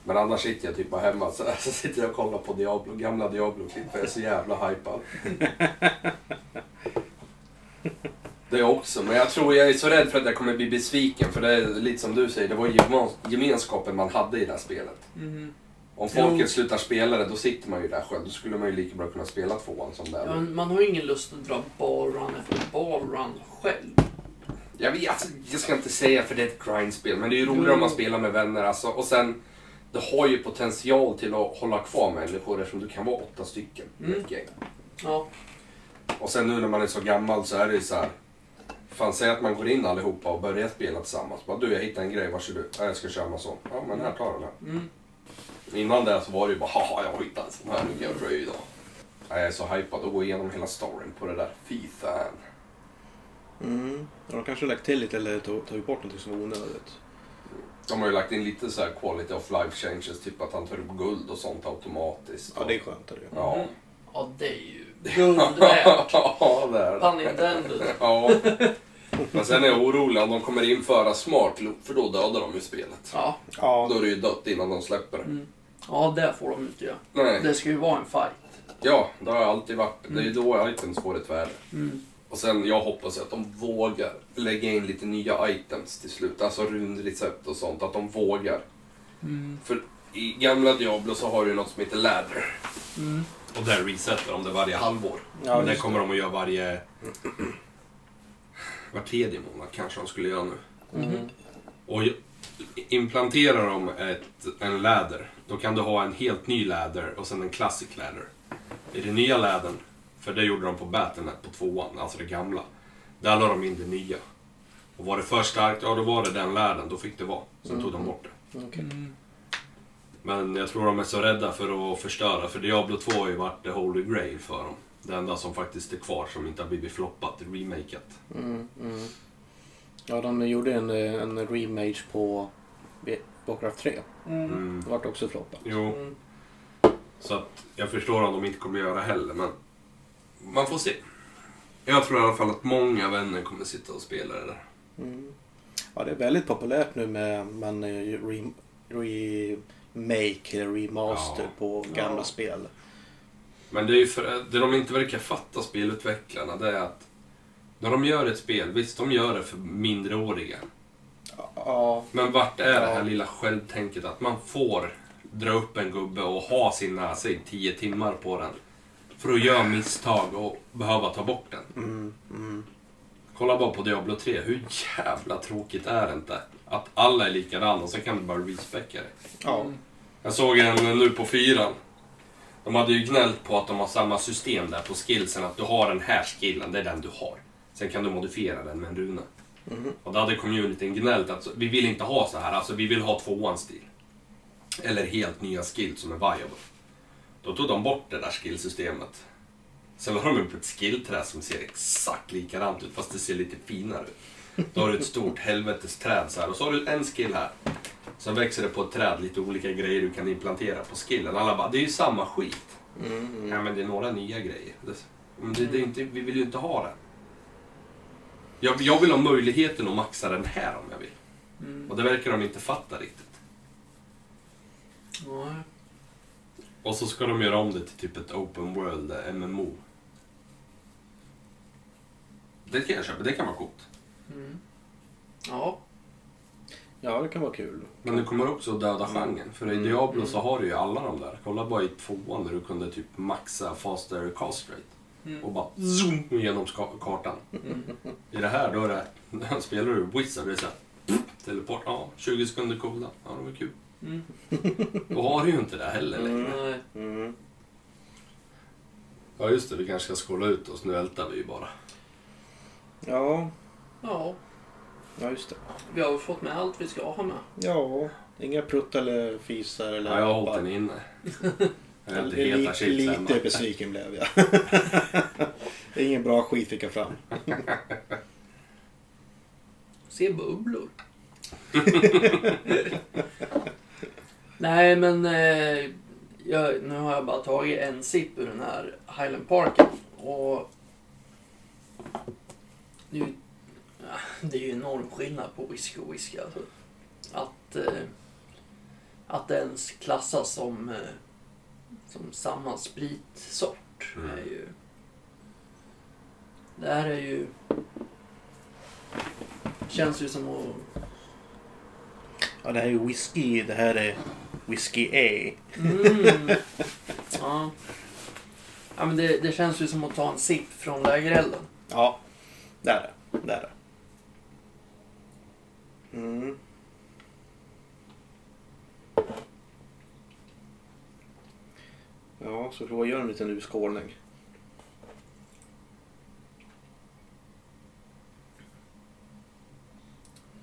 men annars sitter jag typ bara hemma så, så sitter jag och kollar på Diablo, gamla Diablo-klipp jag är så jävla hypad. Det är också, men jag tror jag är så rädd för att jag kommer bli besviken för det är lite som du säger, det var gemen- gemenskapen man hade i det här spelet. Mhm. Om Jo. folket slutar spela det, då sitter man ju där själv. Då skulle man ju lika bra kunna spela tvåan som det Ja, man har ju ingen lust att dra ballrun efter ballrun själv. Jag vet, alltså, jag ska inte säga för det är ett grindspel, men det är ju roligare Jo. om man spelar med vänner. Alltså. Och sen, det har ju potential till att hålla kvar människor eftersom du kan vara åtta stycken i Mm. Ja, Och sen nu när man är så gammal så är det ju så här. Fan, säg att man går in allihopa och börjar spela tillsammans. Bara, du, jag hittade en grej, varsågod. Ja, jag ska köra Amazon. Ja, men här, ta den här. mm. Innan det så var det ju bara, haha, jag hittade en sån här, nu kan jag röja idag. Jag är så hypad att gå igenom hela storyn på det där. Fy fan. Mm. Ja, de kanske har lagt till lite eller tagit bort något som var onödigt. De har ju lagt in lite så här quality of life changes, typ att han tar upp guld och sånt automatiskt. Ja, det är skönt. är Det. Ja. Mhm. Ja, det är ju guld värt. ja, det är Pun intended. Ja. Men sen är jag orolig om de kommer införa smart loop, för då dödar de ju spelet. Ja, Ja. Då är det ju dött innan de släpper det. mm. Ja, det får de inte göra. Nej. Det ska ju vara en fight. Ja, det har alltid varit. Det är ju då items får ett värde. Mm. Och sen, jag hoppas att de vågar lägga in lite nya items till slut. Alltså runrecept och sånt. Att de vågar. Mm. För i gamla Diablo så har du något som heter ladder. Mm. Och där resetar de det varje halvår. Ja, Men det kommer de att göra varje... Var tredje månad kanske de skulle göra nu. Mhm. Och implanterar de ett, en läder, då kan du ha en helt ny läder och sen en classic läder. I den nya lädern, för det gjorde de på Battle.net på tvåan, alltså det gamla, där la de in det nya. Och var det för starkt, ja då var det den lärden, då fick det vara. Sen tog de bort det. Mm. Men jag tror de är så rädda för att förstöra, för Diablo 2 har ju varit the holy grail för dem. Det enda som faktiskt är kvar som inte har blivit floppat, remakat. Mm, mm. Ja, de gjorde en, eh, en remake på Warcraft 3. Mm. Mm. Det vart också floppat. Jo, Mm. så att jag förstår om de inte kommer göra heller, men man får se. Jag tror i alla fall att många vänner kommer sitta och spela det där. Mm. Ja, det är väldigt populärt nu med man eh, re, remake eller remaster Ja. på gamla Ja. spel. Men det är ju för, det de inte verkar fatta, spelutvecklarna, det är att när de gör ett spel, visst de gör det för mindreåriga. Ja, Men vart är det här lilla självtänket att man får dra upp en gubbe och ha sin näsa i tio timmar på den. För att göra misstag och behöva ta bort den. mm, mm. Kolla bara på Diablo 3, hur jävla tråkigt är det inte? Att alla är likadana och sen kan du bara respecka det. ja. Jag såg en nu på fyran. De hade ju gnällt på att de har samma system där på skillsen, att du har den här skillen, det är den du har. Sen kan du modifiera den med en runa. Mhm. Och då hade communityn gnällt att vi vill inte ha så här, alltså vi vill ha tvåans stil. Eller helt nya skills som är viable. Då tog de bort det där skillsystemet. Sen la de upp ett skillträd som ser exakt likadant ut fast det ser lite finare ut. Då har du ett stort helvetesträd så här och så har du en skill här. Sen växer det på ett träd lite olika grejer du kan implantera på skillen. Alla bara, det är ju samma skit. Mm, mm. Ja men det är några nya grejer. Det, men det, det inte, vi vill ju inte ha det. Jag, jag vill ha möjligheten att maxa den här om jag vill. Mm. Och det verkar de inte fatta riktigt. Nej. Och så ska de göra om det till typ ett open world eh, MMO. Det kan jag köpa, det kan vara coolt. Mm. Ja. ja, det kan vara kul. Men det kommer också att döda genren. För i Mm. Diablo så har du ju alla de där. Kolla bara i tvåan där du kunde typ maxa faster cast rate. Mm. Och bara zoom genom kartan. Mm. I det här då är det, spelar du Wizard, det är såhär teleport, ja 20 sekunder cooldown, ja det var kul. Mm. Då har du ju inte det heller längre. Nej. Mm. Ja just det, vi kanske ska skåla ut oss, nu ältar vi ju bara. Ja, Ja. ja, just det. Vi har fått med allt vi ska ha med. Ja, inga prutt eller fisar eller... Ja, jag har hållit den inne. Lite heta Lite, besviken blev jag. det är ingen bra skit fick jag fram. Se bubblor. Nej, men eh, jag, nu har jag bara tagit en sipp ur den här Highland Parken. Och det är ju, det är ju enorm skillnad på whisky och whisky. Alltså. Att, eh, att det ens klassas som, eh, som samma spritsort Mm. är ju... Det här är ju... Känns ju som att Ja, det här är whisky. Det här är whisky A. Mm. Ja. ja men det, det känns ju som att ta en sipp från lägerelden. Ja, det är det. Det är det. Mm. Ja, så får jag göra en liten urskålning.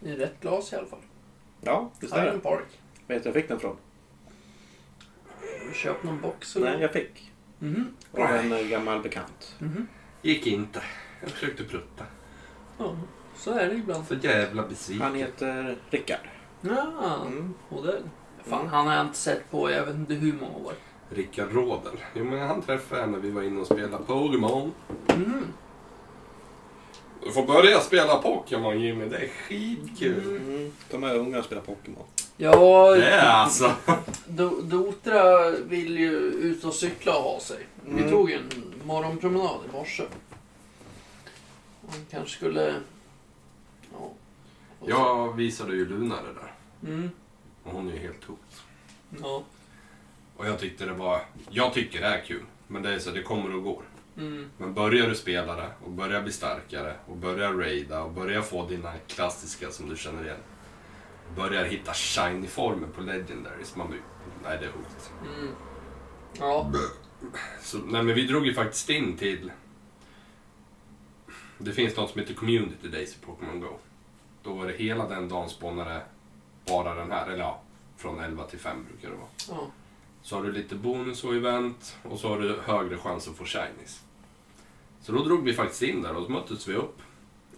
Det är rätt glas i alla fall. Ja, det. Highland Park. Vet du var jag fick den från? Har du köpt någon box eller? Nej, jag fick. Mhm. Av en eh, gammal bekant. Mhm. Gick inte. Jag försökte prutta. Ja, så är det ibland. Så jävla besviken. Han heter Rickard. Ja, Mm. Odell. Fan, Mm. han har jag inte sett på jag vet inte hur många år. Rickard Rådel. Jo men han träffade jag när vi var inne och spelade Pokémon. Mhm. Du får börja spela Pokémon Jimmy, det är skitkul. Mm. De är unga spelar Pokémon. Ja, Det är alltså. Do- Dotra vill ju ut och cykla och ha sig. Vi Mm. tog en morgonpromenad i morse. Han kanske skulle... Ja. Och så- Jag visade ju Luna det där. Mm. Och hon är ju helt hooked. Ja. Och jag tyckte det var... Jag tycker det är kul. Men det är så, det kommer och går. Mm. Men börjar du spela det och börjar bli starkare och börjar raida och börjar få dina klassiska som du känner igen. Börjar hitta shiny-former på legendaries. Man blir... Nej, det är hooked. Mm. Ja. Så, nej, men vi drog ju faktiskt in till... Det finns något som heter Community Days i Pokémon Go. Då var det hela den dagen spånade bara den här. Eller ja, från 11 till 5 brukar det vara. Ja. Så har du lite bonus och event och så har du högre chans att få shinies. Så då drog vi faktiskt in där och så möttes vi upp.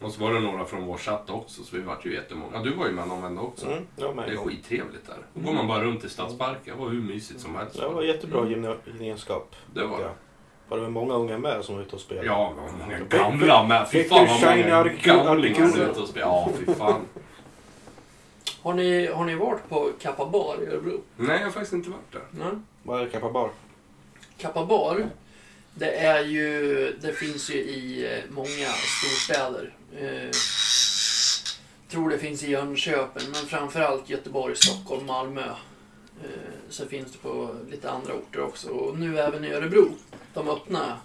Och så var det några från vår chatt också, så vi vart ju jättemånga. Ja, du var ju med någon vända också. Mm, var Det är skittrevligt där. Då går man bara runt i stadsparken. Det var hur mysigt som helst. Det var jättebra gemenskap. Det var Ja. Var det väl många unga med som var ute och spelade? Ja, det var många gamla med. Fy fan vad många arkiv- som är ute och spelar. Ja, fy fan. Har, ni, har ni varit på Kappa Bar i Örebro? Nej, jag har faktiskt inte varit där. Nej. Vad är det Kappa Bar? Kappa Bar, det är ju, det finns ju i eh, många storstäder. Eh, tror det finns i Jönköping, men framförallt Göteborg, Stockholm, Malmö. Eh, så finns det på lite andra orter också. Och nu även i Örebro. De öppnar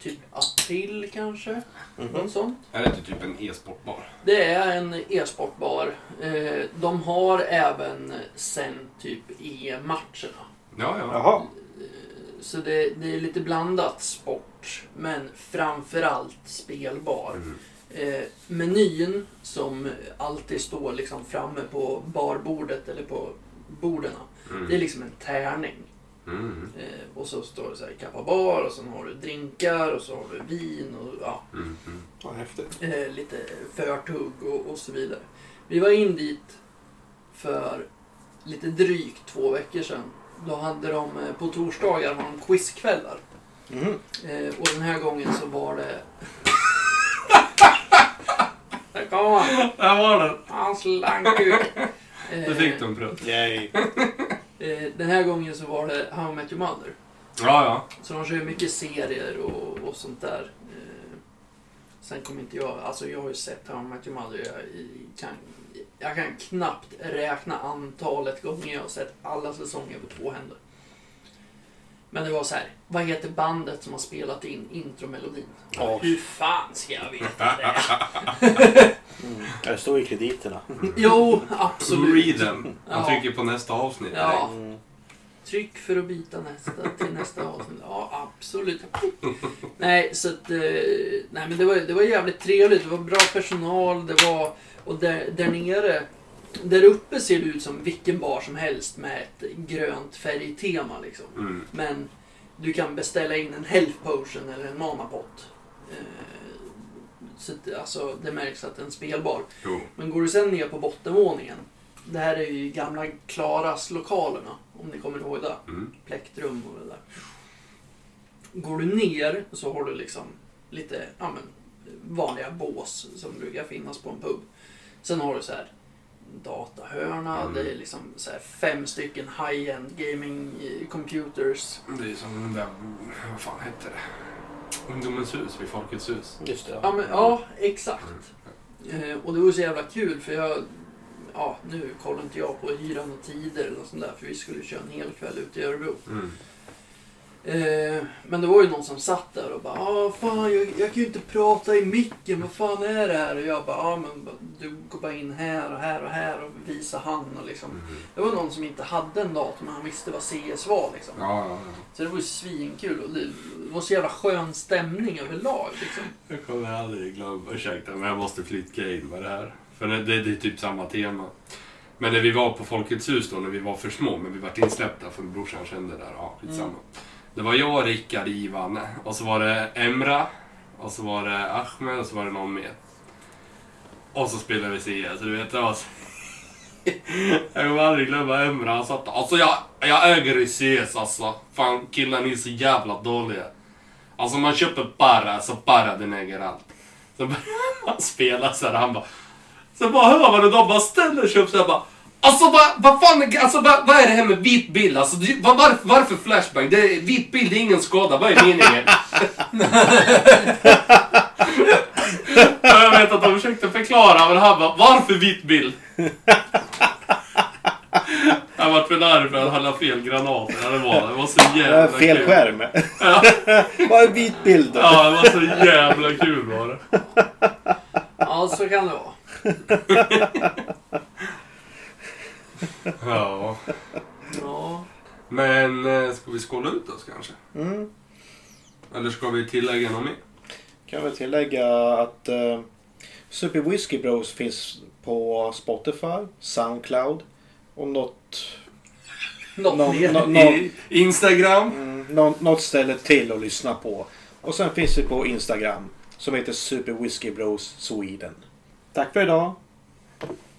typ april kanske, Mhm. något sånt. Är det inte typ en e-sportbar? Det är en e-sportbar. Eh, de har även sen typ EM-matcherna. Ja, ja. Jaha. Så det, det är lite blandat sport, men framförallt spelbar. Mm. Eh, menyn som alltid står liksom framme på barbordet eller på borden. Mm. Det är liksom en tärning. Mm. Eh, och så står det så här kappa bar och sen har du drinkar och så har du vin och ja, Mm. Mm. Häftigt. eh, lite förtugg och, och så vidare. Vi var in dit för lite drygt två veckor sedan. Då hade de eh, på torsdagar har de quizkvällar. Eh, och den här gången så var det... Där kom han! Där var den! Han slank ut. Du fick du en prutt. Yay. Eh, den här gången så var det How I Met Your Mother. Ja, ja. Så de kör ju mycket serier och, och sånt där. Eh, sen kommer inte jag... Alltså jag har ju sett How I Met Your Mother. Jag, kan, jag kan knappt räkna antalet gånger jag har sett alla säsonger på två händer. Men det var så här. Vad heter bandet som har spelat in intromelodin? Ja. Hur fan ska jag veta det? Mm. Det står i krediterna. Jo, absolut. Read them. Han Ja. trycker på nästa avsnitt. Ja. Mm. Tryck för att byta nästa till nästa avsnitt. Ja, absolut. Nej, så att, eh, nej, men det var, det var jävligt trevligt. Det var bra personal. Det var, och där, där nere, där uppe ser det ut som vilken bar som helst med ett grönt färgtema. Liksom. Mm. Men du kan beställa in en health potion eller en manapott. Eh, så att, alltså, det märks att det är en spelbar. Jo. Men går du sen ner på bottenvåningen. Det här är ju gamla Klaras lokalerna. Om ni kommer ihåg det. Mm. Plektrum och det där. Går du ner så har du liksom lite ja, men, vanliga bås som brukar finnas på en pub. Sen har du så här datahörna. Mm. Det är liksom så här fem stycken high-end gaming eh, computers. Det är som den där... Vad fan hette det? Ungdomens hus vid Folkets hus. Just det. Ja, men, ja exakt. Eh, och det var så jävla kul för jag... Ja, nu kollar inte jag på hyran och tider eller något sånt där för vi skulle köra en hel kväll ute i Örebro. Mm. Eh, men det var ju någon som satt där och bara ah, fan jag, jag kan ju inte prata i micken, vad fan är det här? Och jag bara ah, men du går bara in här och här och här och visar han och liksom. Mm. Det var någon som inte hade en dator men han visste vad CS var liksom. Ja, ja, ja. Så det var ju svinkul och det, det var så jävla skön stämning överlag liksom. Jag kommer aldrig glömma, ursäkta men jag måste flika in med det här. För det, det, det är typ samma tema. Men när vi var på Folkets hus då, när vi var för små, men vi vart insläppta för brorsan kände där, ja skitsamma. Mm. Det var jag, Rickard, Ivan och så var det Emra och så var det Ahmed och så var det någon mer. Och så spelade vi CS, du vet det var så... Jag kommer aldrig glömma Emra, han satt alltså jag, jag äger i CS alltså. Fan killar ni är så jävla dåliga. Alltså man köper bara, så bara den äger allt. Så börjar han spela så här, han bara... Så bara hör man hur de bara ställer sig upp så här bara... Alltså vad, vad fan, alltså vad, vad är det här med vit bild? Alltså vad, varför, varför flashbang? Det är, vit bild är ingen skada, vad är meningen? Jag vet att de försökte förklara men han bara, varför vit bild? Jag vart för nervös för att han hade fel granater. Det var, det var så Det jävla är fel kul. skärm. Ja. Vad är vit bild då? Ja, det var så jävla kul var det. Ja, så kan det vara. Ja. Ja. Men eh, ska vi skåla ut oss kanske? Mm. Eller ska vi tillägga något mer? Kan väl tillägga att eh, Super Whiskey Bros finns på Spotify, Soundcloud och något, Något nå- mer. Instagram. mm, nå- något ställe till att lyssna på. Och sen finns vi på Instagram som heter Super Whiskey Bros Sweden. Tack för idag.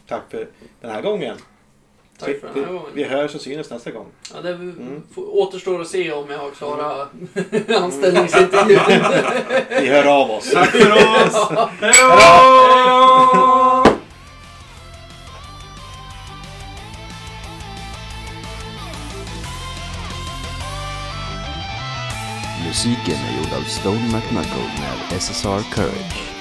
Tack för den här gången. Tack för den här vi, gången. vi hörs och syns nästa gång. Ja, det Mm. får- återstår att se om jag har klarat anställningsintervjun. Vi hör av oss. Tack för oss! Hej då! Musiken är gjord av Stone McMuckle med SSR Courage.